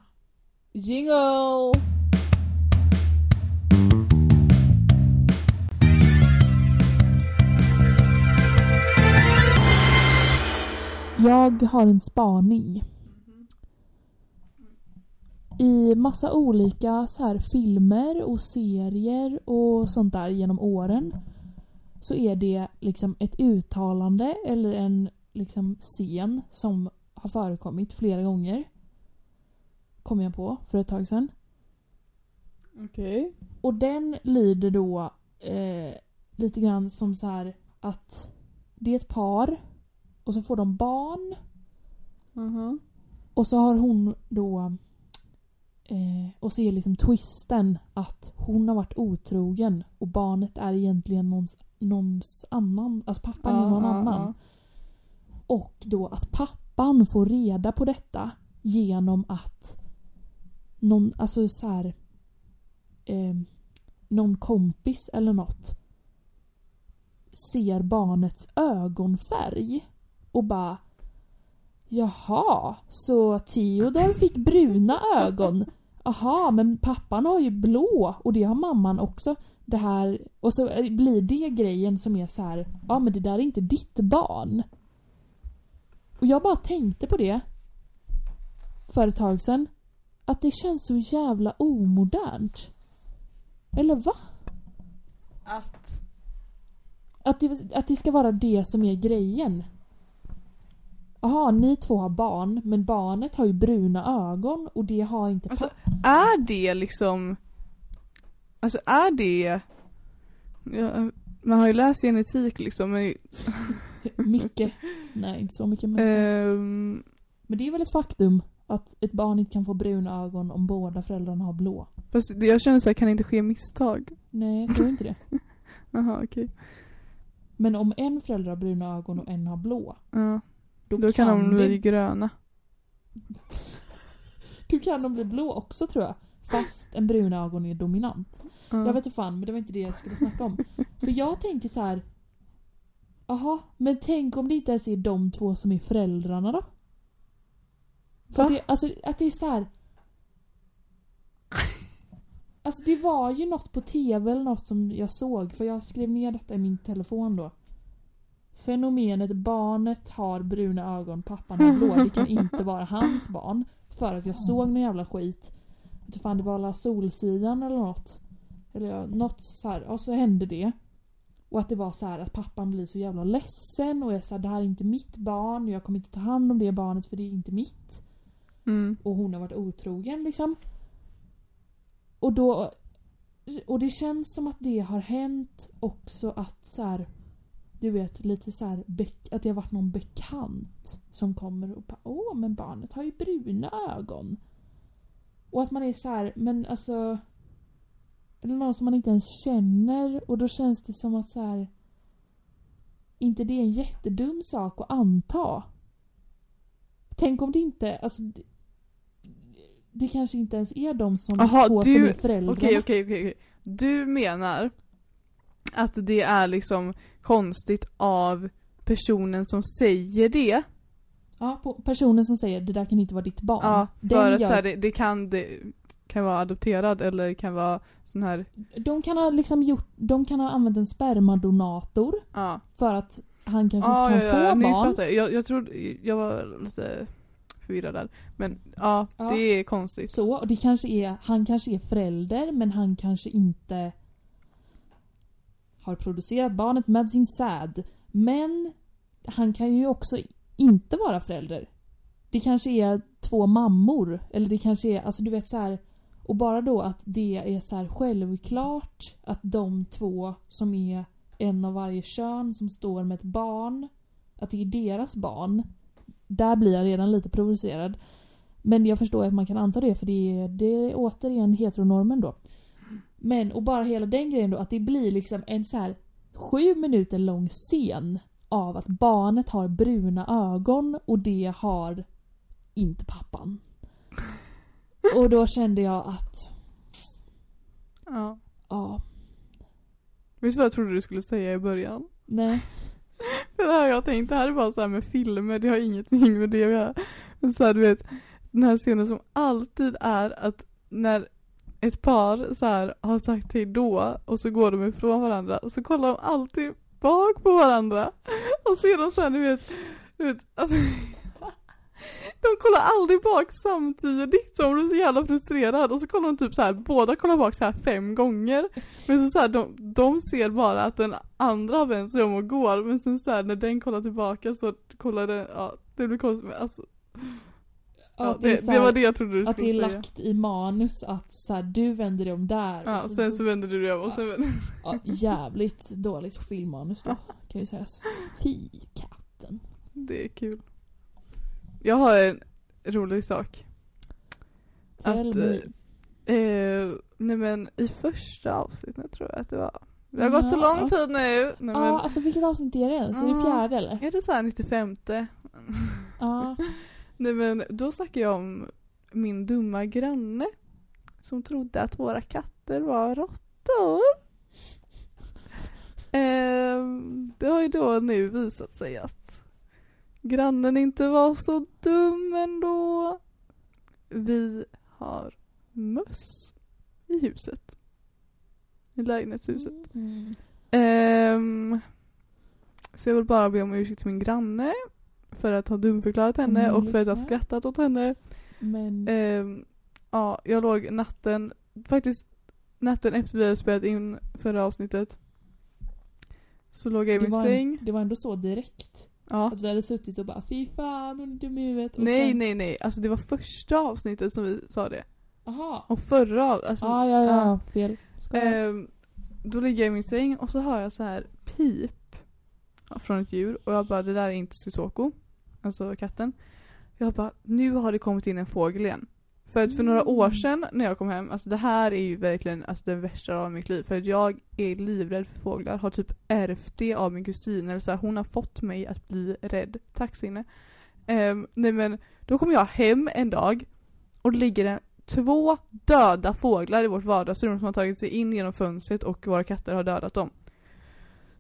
Jingle! Jag har en spaning. I massa olika så här filmer och serier och sånt där genom åren så är det liksom ett uttalande eller en liksom scen som har förekommit flera gånger. Kom jag på för ett tag sedan. Okej. Och den lyder då eh, lite grann som så här att det är ett par och så får de barn Mhm. och så har hon då eh, och så är liksom twisten att hon har varit otrogen och barnet är egentligen någons, någons annan, alltså pappan är någon annan. Och då att pappan får reda på detta genom att någon, alltså så här, eh, någon kompis eller något ser barnets ögonfärg och bara Jaha, så Theodor fick bruna ögon. Jaha, men pappan har ju blå och det har mamman också. Det här, och så blir det grejen som är så här, ja men det där är inte ditt barn. Och jag bara tänkte på det för ett tag sedan. Att det känns så jävla omodernt. Eller va? Att... Att det, att det ska vara det som är grejen. Jaha, ni två har barn, men barnet har ju bruna ögon och det har inte Alltså, pappa. är det liksom... Alltså är det... Ja, man har ju läst genetik liksom men... Mycket. Nej, inte så mycket. Men, ehm, men det är väl ett faktum att ett barn inte kan få bruna ögon om båda föräldrarna har blå. fast jag känner såhär, kan det inte ske misstag? Nej, jag tror inte det. Jaha okej. Men om en förälder har bruna ögon och en har blå, Ja. Då, Då kan de det, bli gröna. då kan de bli blå också tror jag. Fast en bruna ögon är dominant. Ja. Jag vet inte fan, men det var inte det jag skulle snacka om. För jag tänker så här. Jaha, men tänk om det inte ens är de två som är föräldrarna då? För att det, alltså, att det är så här. Alltså det var ju något på TV eller något som jag såg, för jag skrev ner detta i min telefon då. Fenomenet barnet har bruna ögon, pappan har blå. Det kan inte vara hans barn. För att jag såg någon jävla skit inte fan det var alla Solsidan eller något. Eller något så här, och så hände det. Och att det var så här att pappan blir så jävla ledsen och är så här, det här är inte mitt barn, jag kommer inte ta hand om det barnet för det är inte mitt. Mm. Och hon har varit otrogen liksom. Och då... Och det känns som att det har hänt också att så här, Du vet lite så här, att det har varit någon bekant som kommer och bara Åh men barnet har ju bruna ögon. Och att man är så här, men alltså... Eller någon som man inte ens känner och då känns det som att så här. Inte det är en jättedum sak att anta. Tänk om det inte, alltså det, det kanske inte ens är de som Aha, två du- som är föräldrarna. Okej, okej. okej. Du menar att det är liksom konstigt av personen som säger det? Ja, personen som säger det där kan inte vara ditt barn. Ja, för att gör- så här, det, det kan det kan vara adopterad eller kan vara sån här, de, kan ha liksom gjort, de kan ha använt en spermadonator ja. för att han kanske Ja, inte kan ja, få barn. fattar jag. jag. Jag trodde, jag var lite förvirrad där. Men Ja. det är konstigt. Så, och det kanske är, han kanske är förälder men han kanske inte har producerat barnet med sin säd. Men han kan ju också inte vara förälder. Det kanske är två mammor. Eller det kanske är, alltså du vet så här. Och bara då att det är så här självklart att de två som är en av varje kön som står med ett barn, att det är deras barn. Där blir jag redan lite provocerad. Men jag förstår att man kan anta det för det är, det är återigen heteronormen då. Men, och bara hela den grejen då, att det blir liksom en så här sju minuter lång scen av att barnet har bruna ögon och det har inte pappan. Och då kände jag att, Ja. ja, Vet du vad jag trodde du skulle säga i början? nej. För det här jag tänkt, det här är bara så med filmer, det har ingenting med det att göra. Men så här, du vet, den här scenen som alltid är att när ett par så här har sagt hej då och så går de ifrån varandra så kollar de alltid bak på varandra. Och sedan så här, du vet, du vet, alltså De kollar aldrig bak samtidigt så de blir så jävla frustrerad och så kollar de typ så här, båda kollar bak så här fem gånger. Men så, så här, de, de ser bara att den andra har vänt sig om och går men sen så här, när den kollar tillbaka så kollar den, ja det blir konstigt men alltså, ja, att det, det, så det här- var det jag trodde du Att det skulle är säga. lagt i manus att så här, du vänder dig om där. Ja, och sen så vänder du dig om och sen vänder ja, jävligt dåligt filmmanus då, kan ju sägas. Fy katten. Det är kul. Jag har en rolig sak. Tell Att, me. Eh, nej men i första avsnittet tror jag att det var. Det har gått så lång tid nu. Nej, men, Ja, alltså vilket avsnitt är det ens? Är det fjärde eller? Är det så här 95? Ja. Nej men då snackar jag om min dumma granne. Som trodde att våra katter var råttor. Ehm, det har ju då nu visat sig att grannen inte var så dum ändå. Vi har möss i huset. I lägenhetshuset. Mm. Ehm, så jag vill bara be om ursäkt till min granne för att ha dumförklarat henne Mm, och för att ha skrattat åt henne. Men Ehm, ja, jag låg natten, faktiskt natten efter vi hade spelat in förra avsnittet. Så låg jag i min säng. det var ändå så direkt. Ja. Att vi hade suttit och bara fy fan hon är dum i huvudet. Och Nej sen, nej nej, alltså det var första avsnittet som vi sa det. Aha. Och förra, alltså Ah, ja, ja, ja, fel. Ehm, då ligger jag i min säng och så hör jag så här pip från ett djur och jag bara det där är inte Sissoko, alltså katten. Jag bara nu har det kommit in en fågel igen. För att för några Mm. år sedan när jag kom hem, alltså det här är ju verkligen alltså, det värsta av mitt liv. För att jag är livrädd för fåglar, har typ ärvt det av min kusin. Eller så här, hon har fått mig att bli rädd. Tack Sinne. Ehm, nej men då kommer jag hem en dag och det ligger det två döda fåglar i vårt vardagsrum som har tagit sig in genom fönstret och våra katter har dödat dem.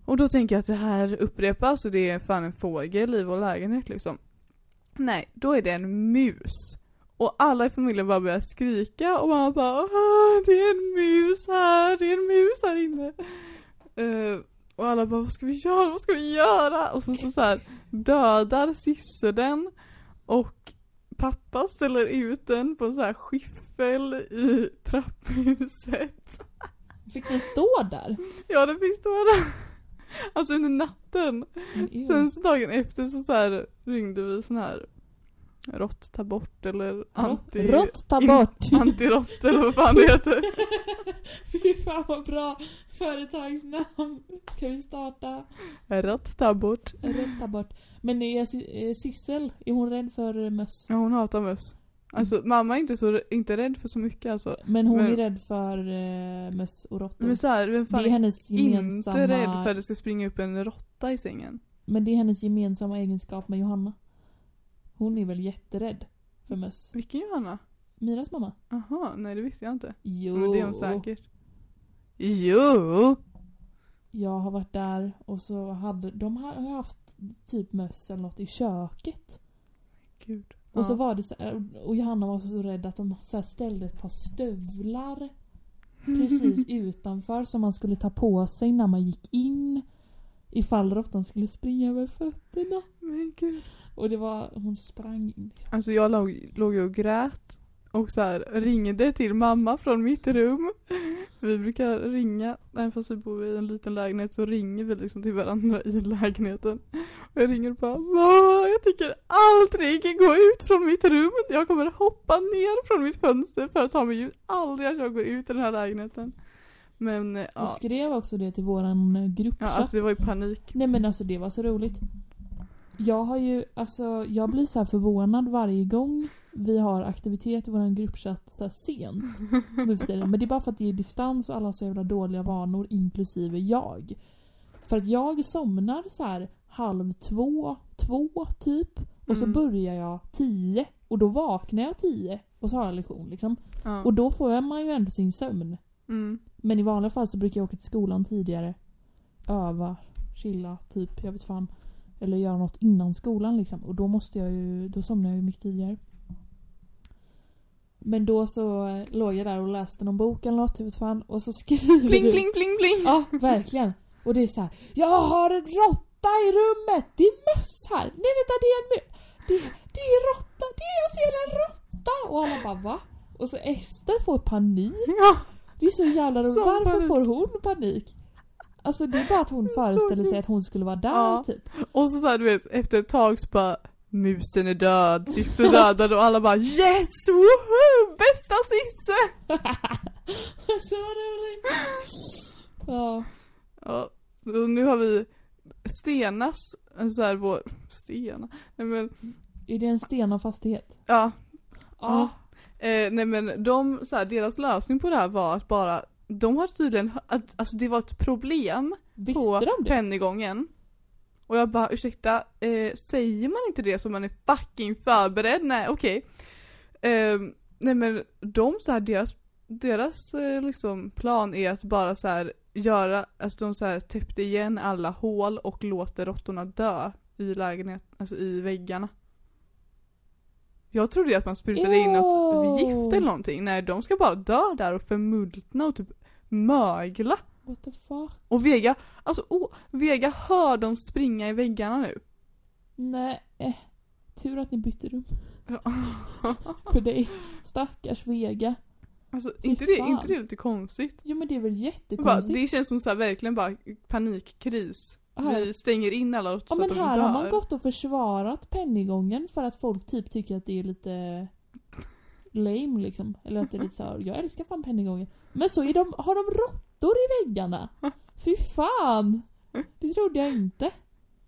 Och då tänker jag att det här upprepas och det är fan en fågel i vår lägenhet liksom. Nej, då är det en mus. Och alla i familjen bara börjar skrika och man bara "Åh, det är en mus här, det är en mus här inne. Eh, och alla bara vad ska vi göra, vad ska vi göra? Och så, så, så här, dödar Sisse den och pappa ställer ut den på en sån här skiffel i trapphuset. Fick den stå där? Ja den fick stå där. Alltså under natten. Ew. Sen så dagen efter så, så här ringde vi sån här rått ta bort eller anti... Rått ta bort! Antirått eller vad fan det heter. Fy fan vad bra företagsnamn! Ska vi starta? Rått ta bort. Rått ta bort. Men är Si- är Sissel, är hon rädd för möss? Ja hon hatar möss. Alltså mamma är inte så inte rädd för så mycket alltså. Men hon Men- är rädd för uh, möss och råttor. Men så här, vem fan det är hennes gemensamma... inte rädd för att det ska springa upp en råtta i sängen? Men det är hennes gemensamma egenskap med Johanna. Hon är väl jätterädd för möss. Vilken Johanna? Miras mamma? Jaha, nej det visste jag inte. Jo. Men det är hon säkert. Jo! Jag har varit där och så hade de har haft typ möss eller något i köket. Gud. Och så var det så och Johanna var så rädd att de så ställde ett par stövlar precis utanför som man skulle ta på sig när man gick in. Ifall råttan skulle springa över fötterna. Men gud. Och det var, hon sprang in liksom. Alltså jag låg, låg och grät och så här, ringde till mamma från mitt rum. Vi brukar ringa, även fast vi bor i en liten lägenhet så ringer vi liksom till varandra i lägenheten. Och jag ringer och bara Mamma, jag tänker aldrig gå ut från mitt rum. Jag kommer hoppa ner från mitt fönster för att ta mig ut. Aldrig att jag går ut i den här lägenheten. Men eh, Du ja, skrev också det till våran eh, ja gruppchatt. alltså det var ju panik. Nej men alltså det var så roligt. Jag har ju, alltså jag blir så här förvånad varje gång vi har aktivitet i våran gruppchatt så sent. Men det är bara för att det är distans och alla har så jävla dåliga vanor, inklusive jag. För att jag somnar så här halv två, två typ. Och så Mm. börjar jag tio. Och då vaknar jag tio. Och så har jag lektion liksom. Ja. Och då får man ju ändå sin sömn. Mm. Men i vanliga fall så brukar jag åka till skolan tidigare. Öva, chilla, typ, jag vet fan. Eller göra något innan skolan liksom. Och då måste jag ju, då somnar jag ju mycket tidigare. Men då så låg jag där och läste någon bok eller något, vet fan. Och så skriver Bling du... bling bling bling! Ja, verkligen. Och det är så här. Jag har en råtta i rummet! Det är möss här! Nej vänta, det är en mö... Det, det är råtta! Det är, jag ser en råtta! Och alla bara va? Och så Ester får panik. Ja! Det är så jävla roligt. Varför panik. får hon panik? Alltså det är bara att hon föreställer sig att hon skulle vara där Ja. typ. Och så, så här, du vet, efter ett tag så bara Musen är död, Sisse dödad och alla bara Yes! Woho! Bästa Sisse! så roligt. Ja. Ja, så nu har vi Stenas, så här vår, Stena, nej men, Är det en sten av fastighet? ja, Ja. eh, nej men de, så här, deras lösning på det här var att bara, de har tydligen, att, alltså det var ett problem Visste på de det? pennygången. Och jag bara ursäkta, eh, säger man inte det så man är fucking förberedd? Nej okej. Ehm, nej men de så här, deras, deras eh, liksom plan är att bara så här göra, alltså de så här täppte igen alla hål och låter råttorna dö i lägenhet, alltså i väggarna. Jag trodde ju att man sprutade in något gift eller någonting. Nej de ska bara dö där och förmultna och typ mögla. What the fuck? Och Vega, alltså oh, Vega hör dem springa i väggarna nu. Nej. Eh. Tur att ni bytte rum. För dig. Stackars Vega. Alltså Fy inte det, fan. inte det lite konstigt? Jo men det är väl Bara, jättekonstigt. det känns som så här, verkligen bara panikkris. Här- Vi stänger in alla Ja så men att de här dör. har man gått och försvarat pennygången för att folk typ tycker att det är lite lame liksom. Eller att det är lite såhär, jag älskar fan pennygången. Men så är de, har de råttor i väggarna. Fy fan! Det trodde jag inte.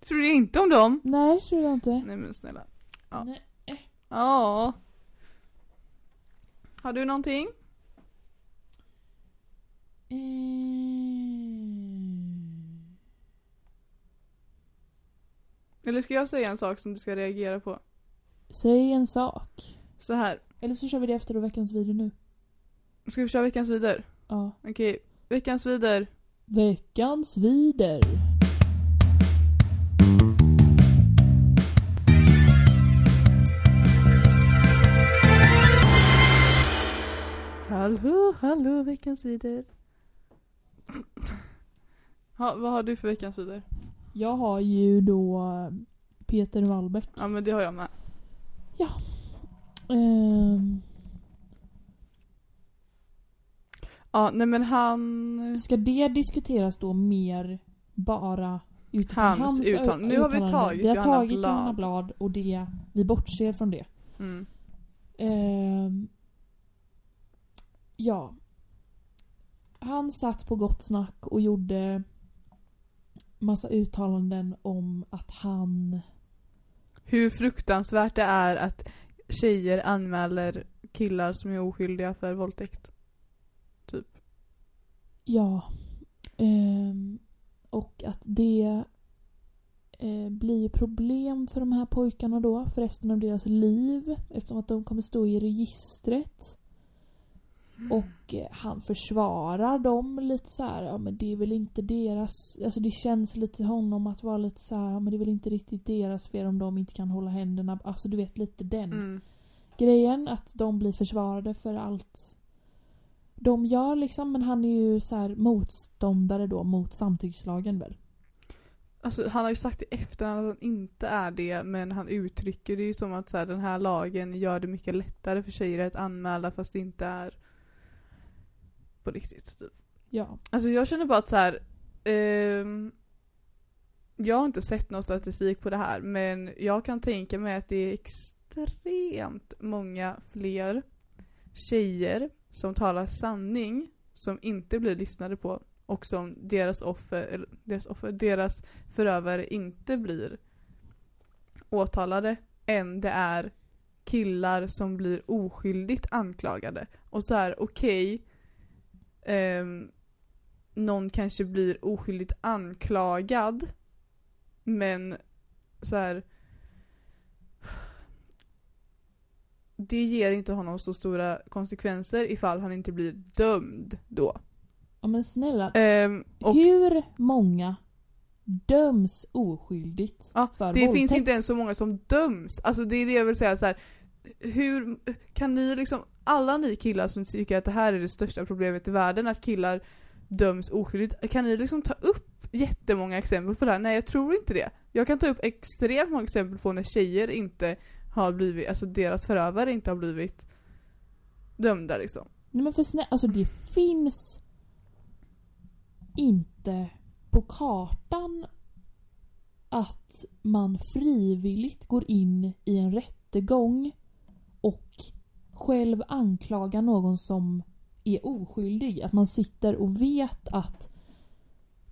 Tror du inte om dem? Nej, det trodde jag inte. Nej men snälla. Ja. Nej. Ja. Har du någonting? Mm. Eller ska jag säga en sak som du ska reagera på? Säg en sak. Så här. Eller så kör vi det efter veckans video nu. Ska vi köra veckans vider? Ja. Okej. Veckans vider. Veckans vider. Hallå, hallå veckans vider. Ja, vad har du för veckans vider? Jag har ju då Peter Wallbäck. Ja men det har jag med. Ehm, Ja, nej men han... ska det diskuteras då mer bara utifrån Hans hans, uttalande. Nu har vi tagit Vi har Johanna tagit Blad. Johanna Blad och det, vi bortser från det. Mm. Ehm, ja. Han satt på Gott Snack och gjorde massa uttalanden om att han... Hur fruktansvärt det är att tjejer anmäler killar som är oskyldiga för våldtäkt. Ja. Ehm, och att det eh, blir problem för de här pojkarna då för resten av deras liv eftersom att de kommer stå i registret. Och eh, han försvarar dem lite så här, ja men det är väl inte deras, alltså det känns lite till honom att vara lite så här, ja men det är väl inte riktigt deras fel om de inte kan hålla händerna, alltså du vet lite den Mm. grejen att de blir försvarade för allt de gör liksom, men han är ju så här motståndare då mot samtyckslagen väl? Alltså han har ju sagt i efterhand att han inte är det men han uttrycker det ju som att så här, den här lagen gör det mycket lättare för tjejer att anmäla fast det inte är på riktigt typ. Ja. Alltså jag känner bara att så här. ehm, jag har inte sett någon statistik på det här men jag kan tänka mig att det är extremt många fler tjejer som talar sanning som inte blir lyssnade på och som deras offer, eller deras offer, deras förövare inte blir åtalade än det är killar som blir oskyldigt anklagade. Och så här, okej, ehm, någon kanske blir oskyldigt anklagad men så här. Det ger inte honom så stora konsekvenser ifall han inte blir dömd då. ja men snälla, Ehm, och hur många döms oskyldigt Ja, för det våldtäkt? finns inte ens så många som döms. Alltså det är det jag vill säga så här. Hur kan ni liksom, alla ni killar som tycker att det här är det största problemet i världen, att killar döms oskyldigt, kan ni liksom ta upp jättemånga exempel på det här? Nej jag tror inte det. Jag kan ta upp extremt många exempel på när tjejer inte har blivit, alltså deras förövare inte har blivit dömda liksom. Nej men för snälla, alltså det finns inte på kartan att man frivilligt går in i en rättegång och själv anklagar någon som är oskyldig. Att man sitter och vet att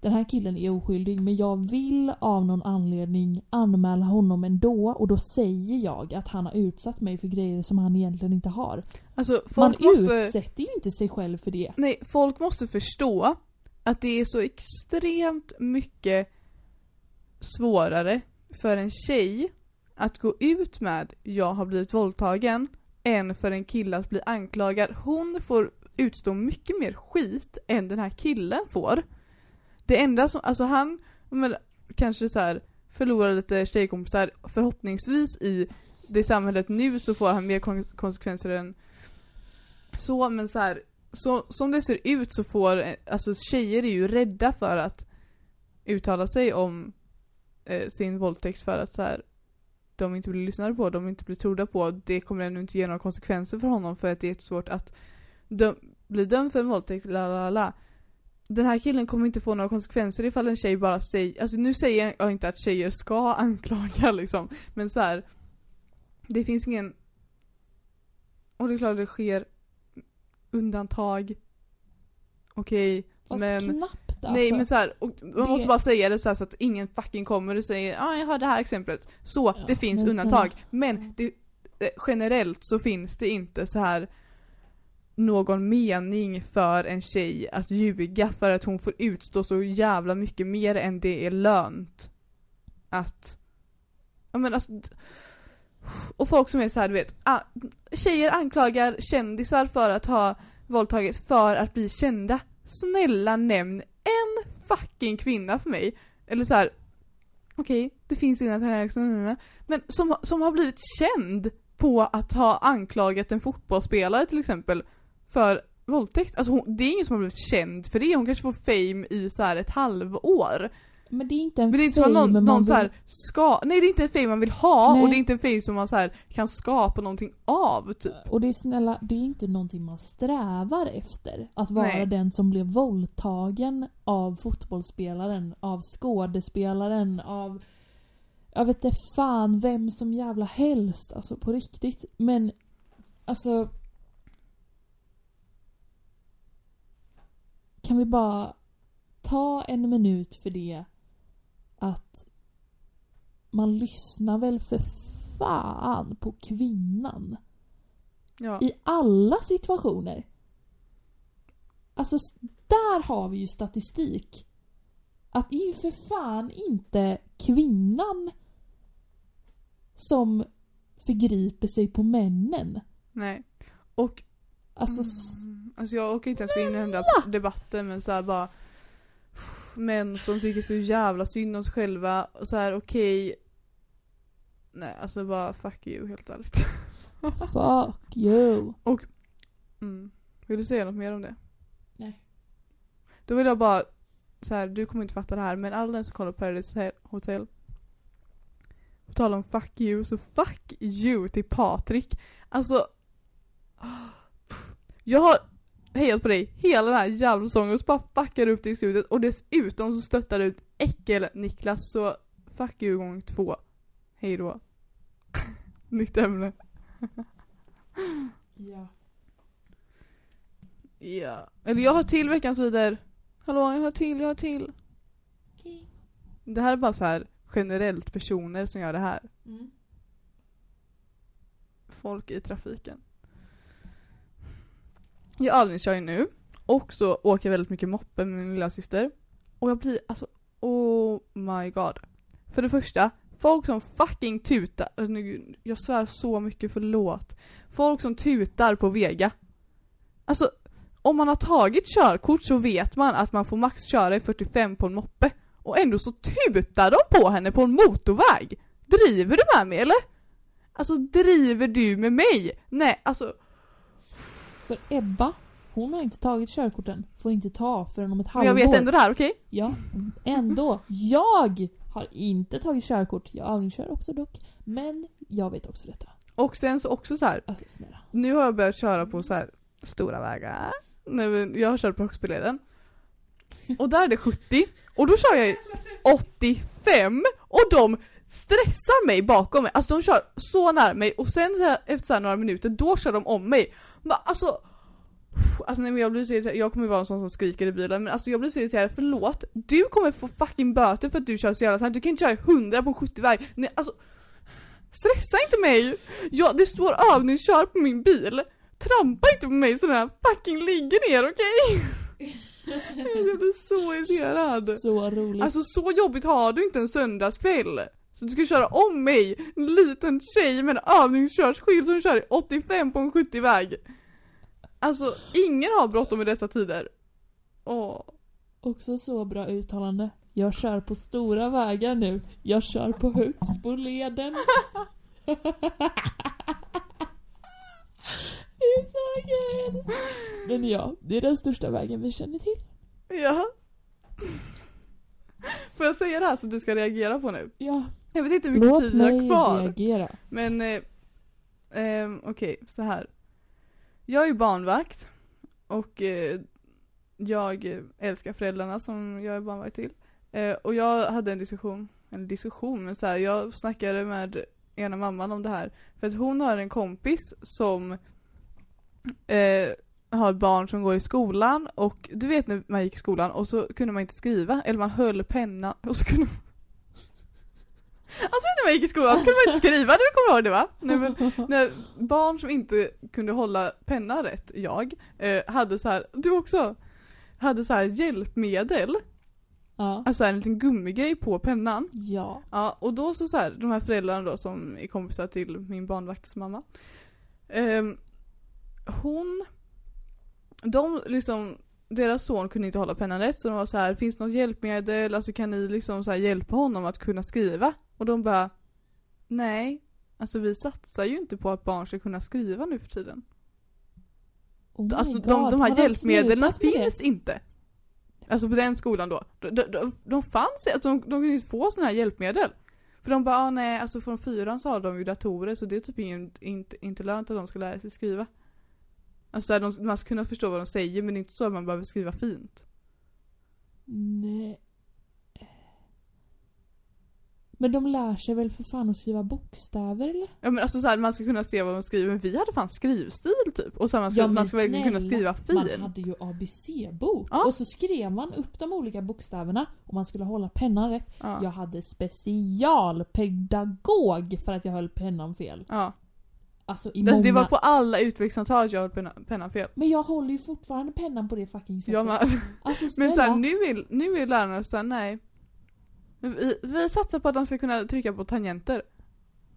den här killen är oskyldig men jag vill av någon anledning anmäla honom ändå och då säger jag att han har utsatt mig för grejer som han egentligen inte har. Alltså Man måste... utsätter ju inte sig själv för det. Nej, folk måste förstå att det är så extremt mycket svårare för en tjej att gå ut med jag har blivit våldtagen än för en kille att bli anklagad. Hon får utstå mycket mer skit än den här killen får. Det enda som, alltså han, men, kanske så här förlorar lite tjejkompisar förhoppningsvis i det samhället nu så får han mer kon- konsekvenser än så men så här så, som det ser ut så får, eh, alltså tjejer är ju rädda för att uttala sig om eh, sin våldtäkt för att så här de inte blir lyssnade på, de inte blir trodda på. Det kommer ännu inte ge några konsekvenser för honom för att det är svårt att dö bli dömd för en våldtäkt, la la la. Den här killen kommer inte få några konsekvenser ifall en tjej bara säger, alltså nu säger jag inte att tjejer ska anklaga liksom, men så här. Det finns ingen, och det är klart det sker undantag. Okej, Fast men knappt alltså. Nej men så här, och man det- måste bara säga det så, här så att ingen fucking kommer och säger ja ah, jag har det här exemplet. Så, Ja, det finns men undantag. Men det, eh, generellt så finns det inte så här någon mening för en tjej att ljuga för att hon får utstå så jävla mycket mer än det är lönt. Att, ja men alltså och folk som är så här, du vet, tjejer anklagar kändisar för att ha våldtagit för att bli kända. Snälla nämn en fucking kvinna för mig. Eller så här. okej, det finns inga här men som, som har blivit känd på att ha anklagat en fotbollsspelare till exempel för våldtäkt. Alltså hon, det är ingen som har blivit känd för det, hon kanske får fame i så här ett halvår. Men det är inte en Men det är inte som fame att någon, man någon vill- så här ska, nej det är inte en fame man vill ha Nej. och det är inte en fame som man så här kan skapa någonting av typ. Och det är snälla, det är inte någonting man strävar efter. Att vara Nej. den som blev våldtagen av fotbollsspelaren, av skådespelaren, av... Jag vet inte fan vem som jävla helst, alltså på riktigt. Men, alltså... Kan vi bara ta en minut för det att man lyssnar väl för fan på kvinnan Ja. i alla situationer. Alltså, där har vi ju statistik. Att det är ju för fan inte kvinnan som förgriper sig på männen. Nej. Och Alltså, Mm, Alltså jag orkar inte ens gå in i den där debatten men så här bara Män som tycker så jävla synd om sig själva och så här okej Nej alltså bara fuck you helt ärligt. fuck you. Mm. Vill du säga något mer om det? Nej. Då vill jag bara så här, du kommer inte fatta det här men alla den som kollar på Paradise Hotel På tal om fuck you, så fuck you till Patrik. Alltså Jag har hejat på dig hela den här jävla säsongen och så bara fuckar upp dig i slutet och dessutom så stöttar du ut äckel Niklas så fuck you gång två. Hej då. Nytt ämne. Ja. Ja. Eller jag har till veckans vidare. Hallå, jag har till, jag har till. Okej. Det här är bara så här generellt personer som gör det här. Mm. Folk i trafiken. Jag övningskör ju nu. Och så åker jag väldigt mycket moppe med min lilla syster. Och jag blir alltså, oh my god. För det första, folk som fucking tutar, alltså, jag svär så mycket, förlåt. Folk som tutar på Vega. Alltså, om man har tagit körkort så vet man att man får max köra i 45 på en moppe. Och ändå så tutar de på henne på en motorväg. Driver du med mig eller? Alltså driver du med mig? Nej, alltså för Ebba, hon har inte tagit körkorten. Får inte ta förrän om ett men halvår. jag vet ändå det här, okej? Ja, ändå. Jag har inte tagit körkort. Jag övningskör också dock. Men jag vet också detta. Och sen så också så här. Alltså snälla. nu har jag börjat köra på så här stora vägar. Men jag har kört på Högsbyleden. Och där är det 70, och då kör jag i 85 och de stressar mig bakom mig. Alltså de kör så nära mig och sen så här, efter så här några minuter, då kör de om mig. Alltså Alltså nej men jag blir så irriterad, jag kommer vara en sån som skriker i bilen men alltså jag blir så irriterad, förlåt Du kommer få fucking böter för att du kör så jävla snabbt, du kan inte köra i 100 på en 70-väg Nej alltså Stressa inte mig! Ja, det står övningskör på min bil Trampa inte på mig sådär, fucking ligger ner okej? jag blir så irriterad Så roligt. Alltså så jobbigt har du inte en söndagskväll. Så du ska köra om mig, en liten tjej med en övningskörsskild som kör i 85 på en 70-väg. Alltså ingen har bråttom i dessa tider. Åh. Också så bra uttalande. Jag kör på stora vägar nu. Jag kör på Högsboleden. det är så kul! Men ja, det är den största vägen vi känner till. Ja. Får jag säga det här så du ska reagera på nu? Ja, Jag vet inte hur mycket låt tid vi har kvar. reagera. Men, eh, ehm, okej, så här. Jag är barnvakt och eh, jag eh, älskar föräldrarna som jag är barnvakt till. Eh, och jag hade en diskussion, en diskussion, men så här, jag snackade med ena mamman om det här. För att hon har en kompis som eh, har barn som går i skolan och du vet när man gick i skolan och så kunde man inte skriva, eller man höll pennan och så kunde Alltså när man gick i skolan så kunde man inte skriva, du kommer ihåg det va? Nej, men, när barn som inte kunde hålla pennan rätt, jag, eh, hade så här, du också, hade så här hjälpmedel, Ja. alltså en liten gummigrej på pennan. Ja. Ja, och då så, så här, de här föräldrarna då som är kompisar till min barnvaktsmamma. ehm, hon, de liksom, deras son kunde inte hålla pennan rätt så de var så här, finns det något hjälpmedel, alltså kan ni liksom så hjälpa honom att kunna skriva? Och de bara, nej, alltså vi satsar ju inte på att barn ska kunna skriva nu för tiden. Oh alltså God, de, de här hjälpmedlen med det? finns inte. Alltså på den skolan då. De, de, de, de fanns alltså de, de kunde inte få sådana här hjälpmedel. För de bara, ah, nej alltså från fyran så har de ju datorer så det är typ ingen, inte, inte lönt att de ska lära sig skriva. Alltså här, de, man ska kunna förstå vad de säger men det är inte så att man behöver skriva fint. Nej. Men de lär sig väl för fan att skriva bokstäver eller? Ja men alltså så här, man ska kunna se vad de skriver men vi hade fan skrivstil typ. Och här, man ska, Ja, men man ska verkligen kunna snälla, skriva fint. Man hade ju ABC-bok. Ja. Och så skrev man upp de olika bokstäverna och man skulle hålla pennan rätt. Ja. Jag hade specialpedagog för att jag höll pennan fel. ja. Alltså i Alltså, många... det var på alla utvecklingssamtal jag höll penna, pennan fel. Men jag håller ju fortfarande pennan på det fucking sättet. Jag med. Alltså snälla. Men så här, nu, är, nu är lärarna såhär, nej. Vi, vi satsar på att de ska kunna trycka på tangenter.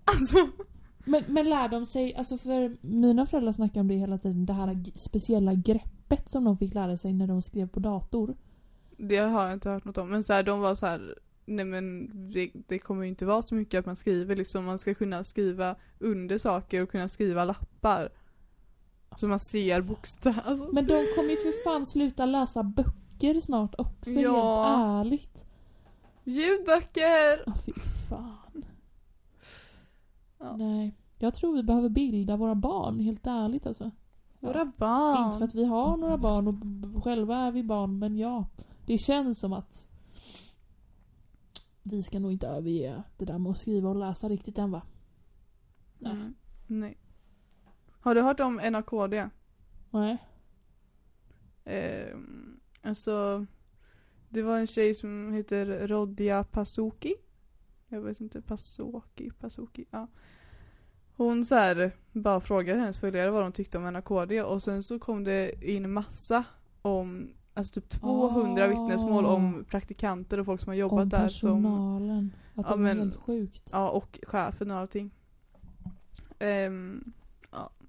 Alltså. Men, men lär de sig, alltså för mina föräldrar snackar om det hela tiden, det här speciella greppet som de fick lära sig när de skrev på dator. Det har jag inte hört något om. Men så här, de var så här. Nej men det, det kommer ju inte vara så mycket att man skriver liksom. Man ska kunna skriva under saker och kunna skriva lappar. Så man ser bokstäver. Alltså. Men de kommer ju för fan sluta läsa böcker snart också, Ja. helt ärligt. Ljudböcker! Ja, fy fan. Ja. Nej. Jag tror vi behöver bilda våra barn, helt ärligt alltså. Våra barn. Inte för att vi har några barn och själva är vi barn, men ja. Det känns som att vi ska nog inte överge det där med att skriva och läsa riktigt än va? Nej. Mm. Nej. Har du hört om NAKD? Nej. Eh, alltså, det var en tjej som heter Rodja Pasuki. Jag vet inte, Pasuki, Pasuki, ja. Hon så här bara frågade hennes följare vad de tyckte om NAKD och sen så kom det in massa om, alltså typ 200 Ah. vittnesmål om praktikanter och folk som har jobbat Om där som personalen. Att Ja, var men- helt sjukt. Ja, och chefen och allting. Ja,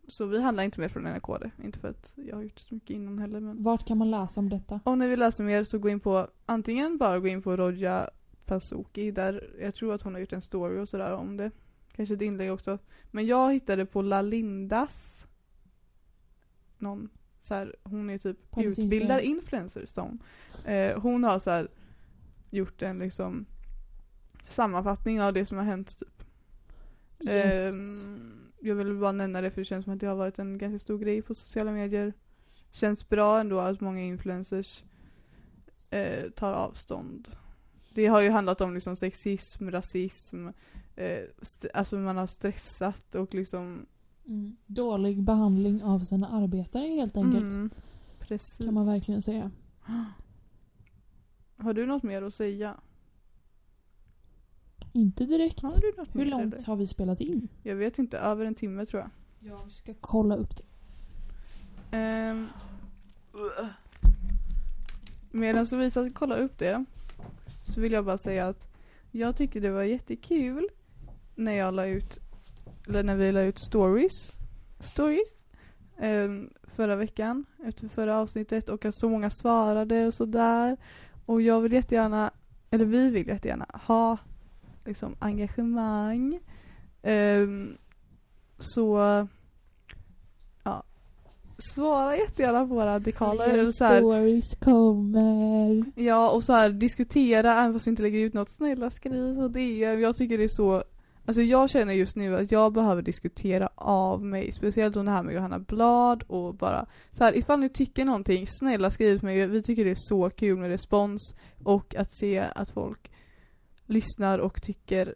så vi handlar inte mer från NKD. Inte för att jag har gjort så mycket innan heller men. Vart kan man läsa om detta? Om ni vill läsa mer så gå in på, antingen bara gå in på Roja Pasuki där jag tror att hon har gjort en story och sådär om det. Kanske ett inlägg också. Men jag hittade på La Lindas någon så här, hon är typ På utbildad influencer hon. Eh, hon har så här gjort en liksom sammanfattning av det som har hänt typ. Yes. Ehm, jag vill bara nämna det för det känns som att det har varit en ganska stor grej på sociala medier. Känns bra ändå att många influencers eh, tar avstånd. Det har ju handlat om liksom sexism, rasism, eh, alltså man har stressat och liksom Mm. Dålig behandling av sina arbetare helt enkelt. Mm, precis. Kan man verkligen säga. Har du något mer att säga? Inte direkt. Har du något Hur långt har vi spelat in? Jag vet inte, över en timme tror jag. Jag ska kolla upp det. Ehm, Medan Lovisa kollar upp det så vill jag bara säga att jag tyckte det var jättekul när jag la ut, eller när vi la ut stories, stories ehm, förra veckan efter förra avsnittet och att så många svarade och sådär. Och jag vill jättegärna, eller vi vill jättegärna ha liksom engagemang. Ehm, så ja, svara jättegärna på våra dekaler. Fler så här, stories kommer. Ja, och så här diskutera även fast vi inte lägger ut något. Snälla skriv på DM. Jag tycker det är så Alltså jag känner just nu att jag behöver diskutera av mig. Speciellt om det här med Johanna Blad och bara så här, ifall ni tycker någonting, snälla skriv till mig. Vi tycker det är så kul med respons och att se att folk lyssnar och tycker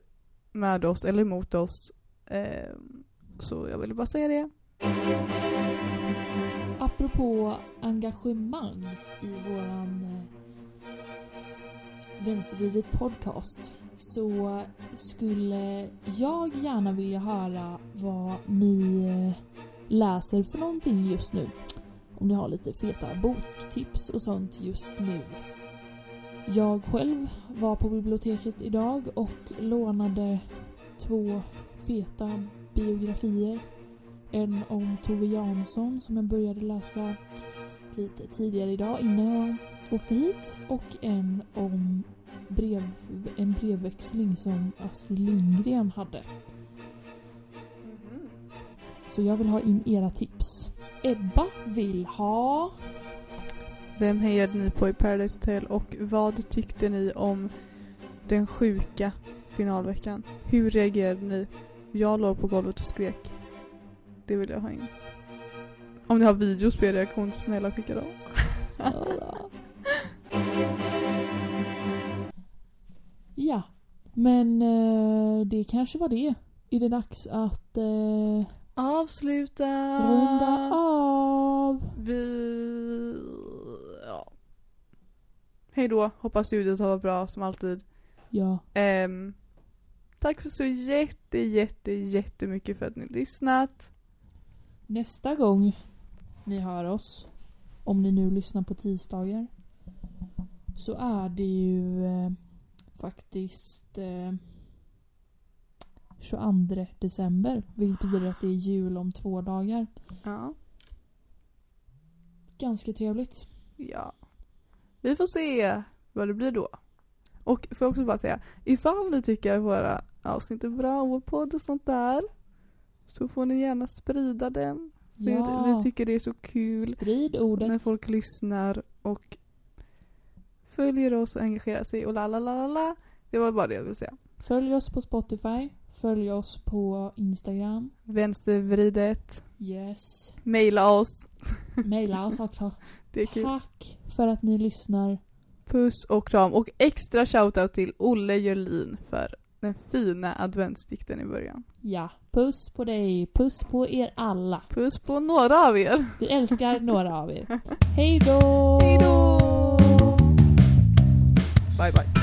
med oss eller emot oss. Eh, så jag ville bara säga det. Apropå engagemang i våran eh, Vänstervridet podcast så skulle jag gärna vilja höra vad ni eh, läser för någonting just nu. Om ni har lite feta boktips och sånt just nu. Jag själv var på biblioteket idag och lånade två feta biografier en om Tove Jansson som jag började läsa lite tidigare idag innan jag åkte hit och en om brev, en brevväxling som Astrid Lindgren hade. Så jag vill ha in era tips. Ebba vill ha... Vem hejade ni på i Paradise Hotel och vad tyckte ni om den sjuka finalveckan? Hur reagerade ni? Jag låg på golvet och skrek. Det vill jag ha in. Om ni har videos på er reaktion, snälla skicka dem. Ja, men eh, det kanske var det. Är det dags att eh, Avsluta! runda av? Vi... Hej då, hoppas ljudet har varit bra som alltid. Ja, Ehm, tack för så jätte, jätte, jättemycket för att ni lyssnat. nästa gång ni hör oss, om ni nu lyssnar på tisdagar, så är det ju eh, faktiskt eh, 22 december, vilket betyder att det är jul om två dagar. Ja. Ganska trevligt. Ja. Vi får se vad det blir då. Och får jag också bara säga, ifall ni tycker att våra avsnitt är bra och vår podd och sånt där så får ni gärna sprida den. För Ja, vi tycker det är så kul sprid ordet. när folk lyssnar och följer oss och engagerar sig och la la la la. Det var bara det jag ville säga. Följ oss på Spotify. Följ oss på Instagram. Vänstervridet. Yes. Maila oss. Maila oss också. Det är kul. Tack för att ni lyssnar. Puss och kram och extra shoutout till Olle Jörlin för den fina adventsdikten i början. Ja, puss på dig. Puss på er alla. Puss på några av er. Vi älskar några av er. Hej då! Hej då! Bye bye.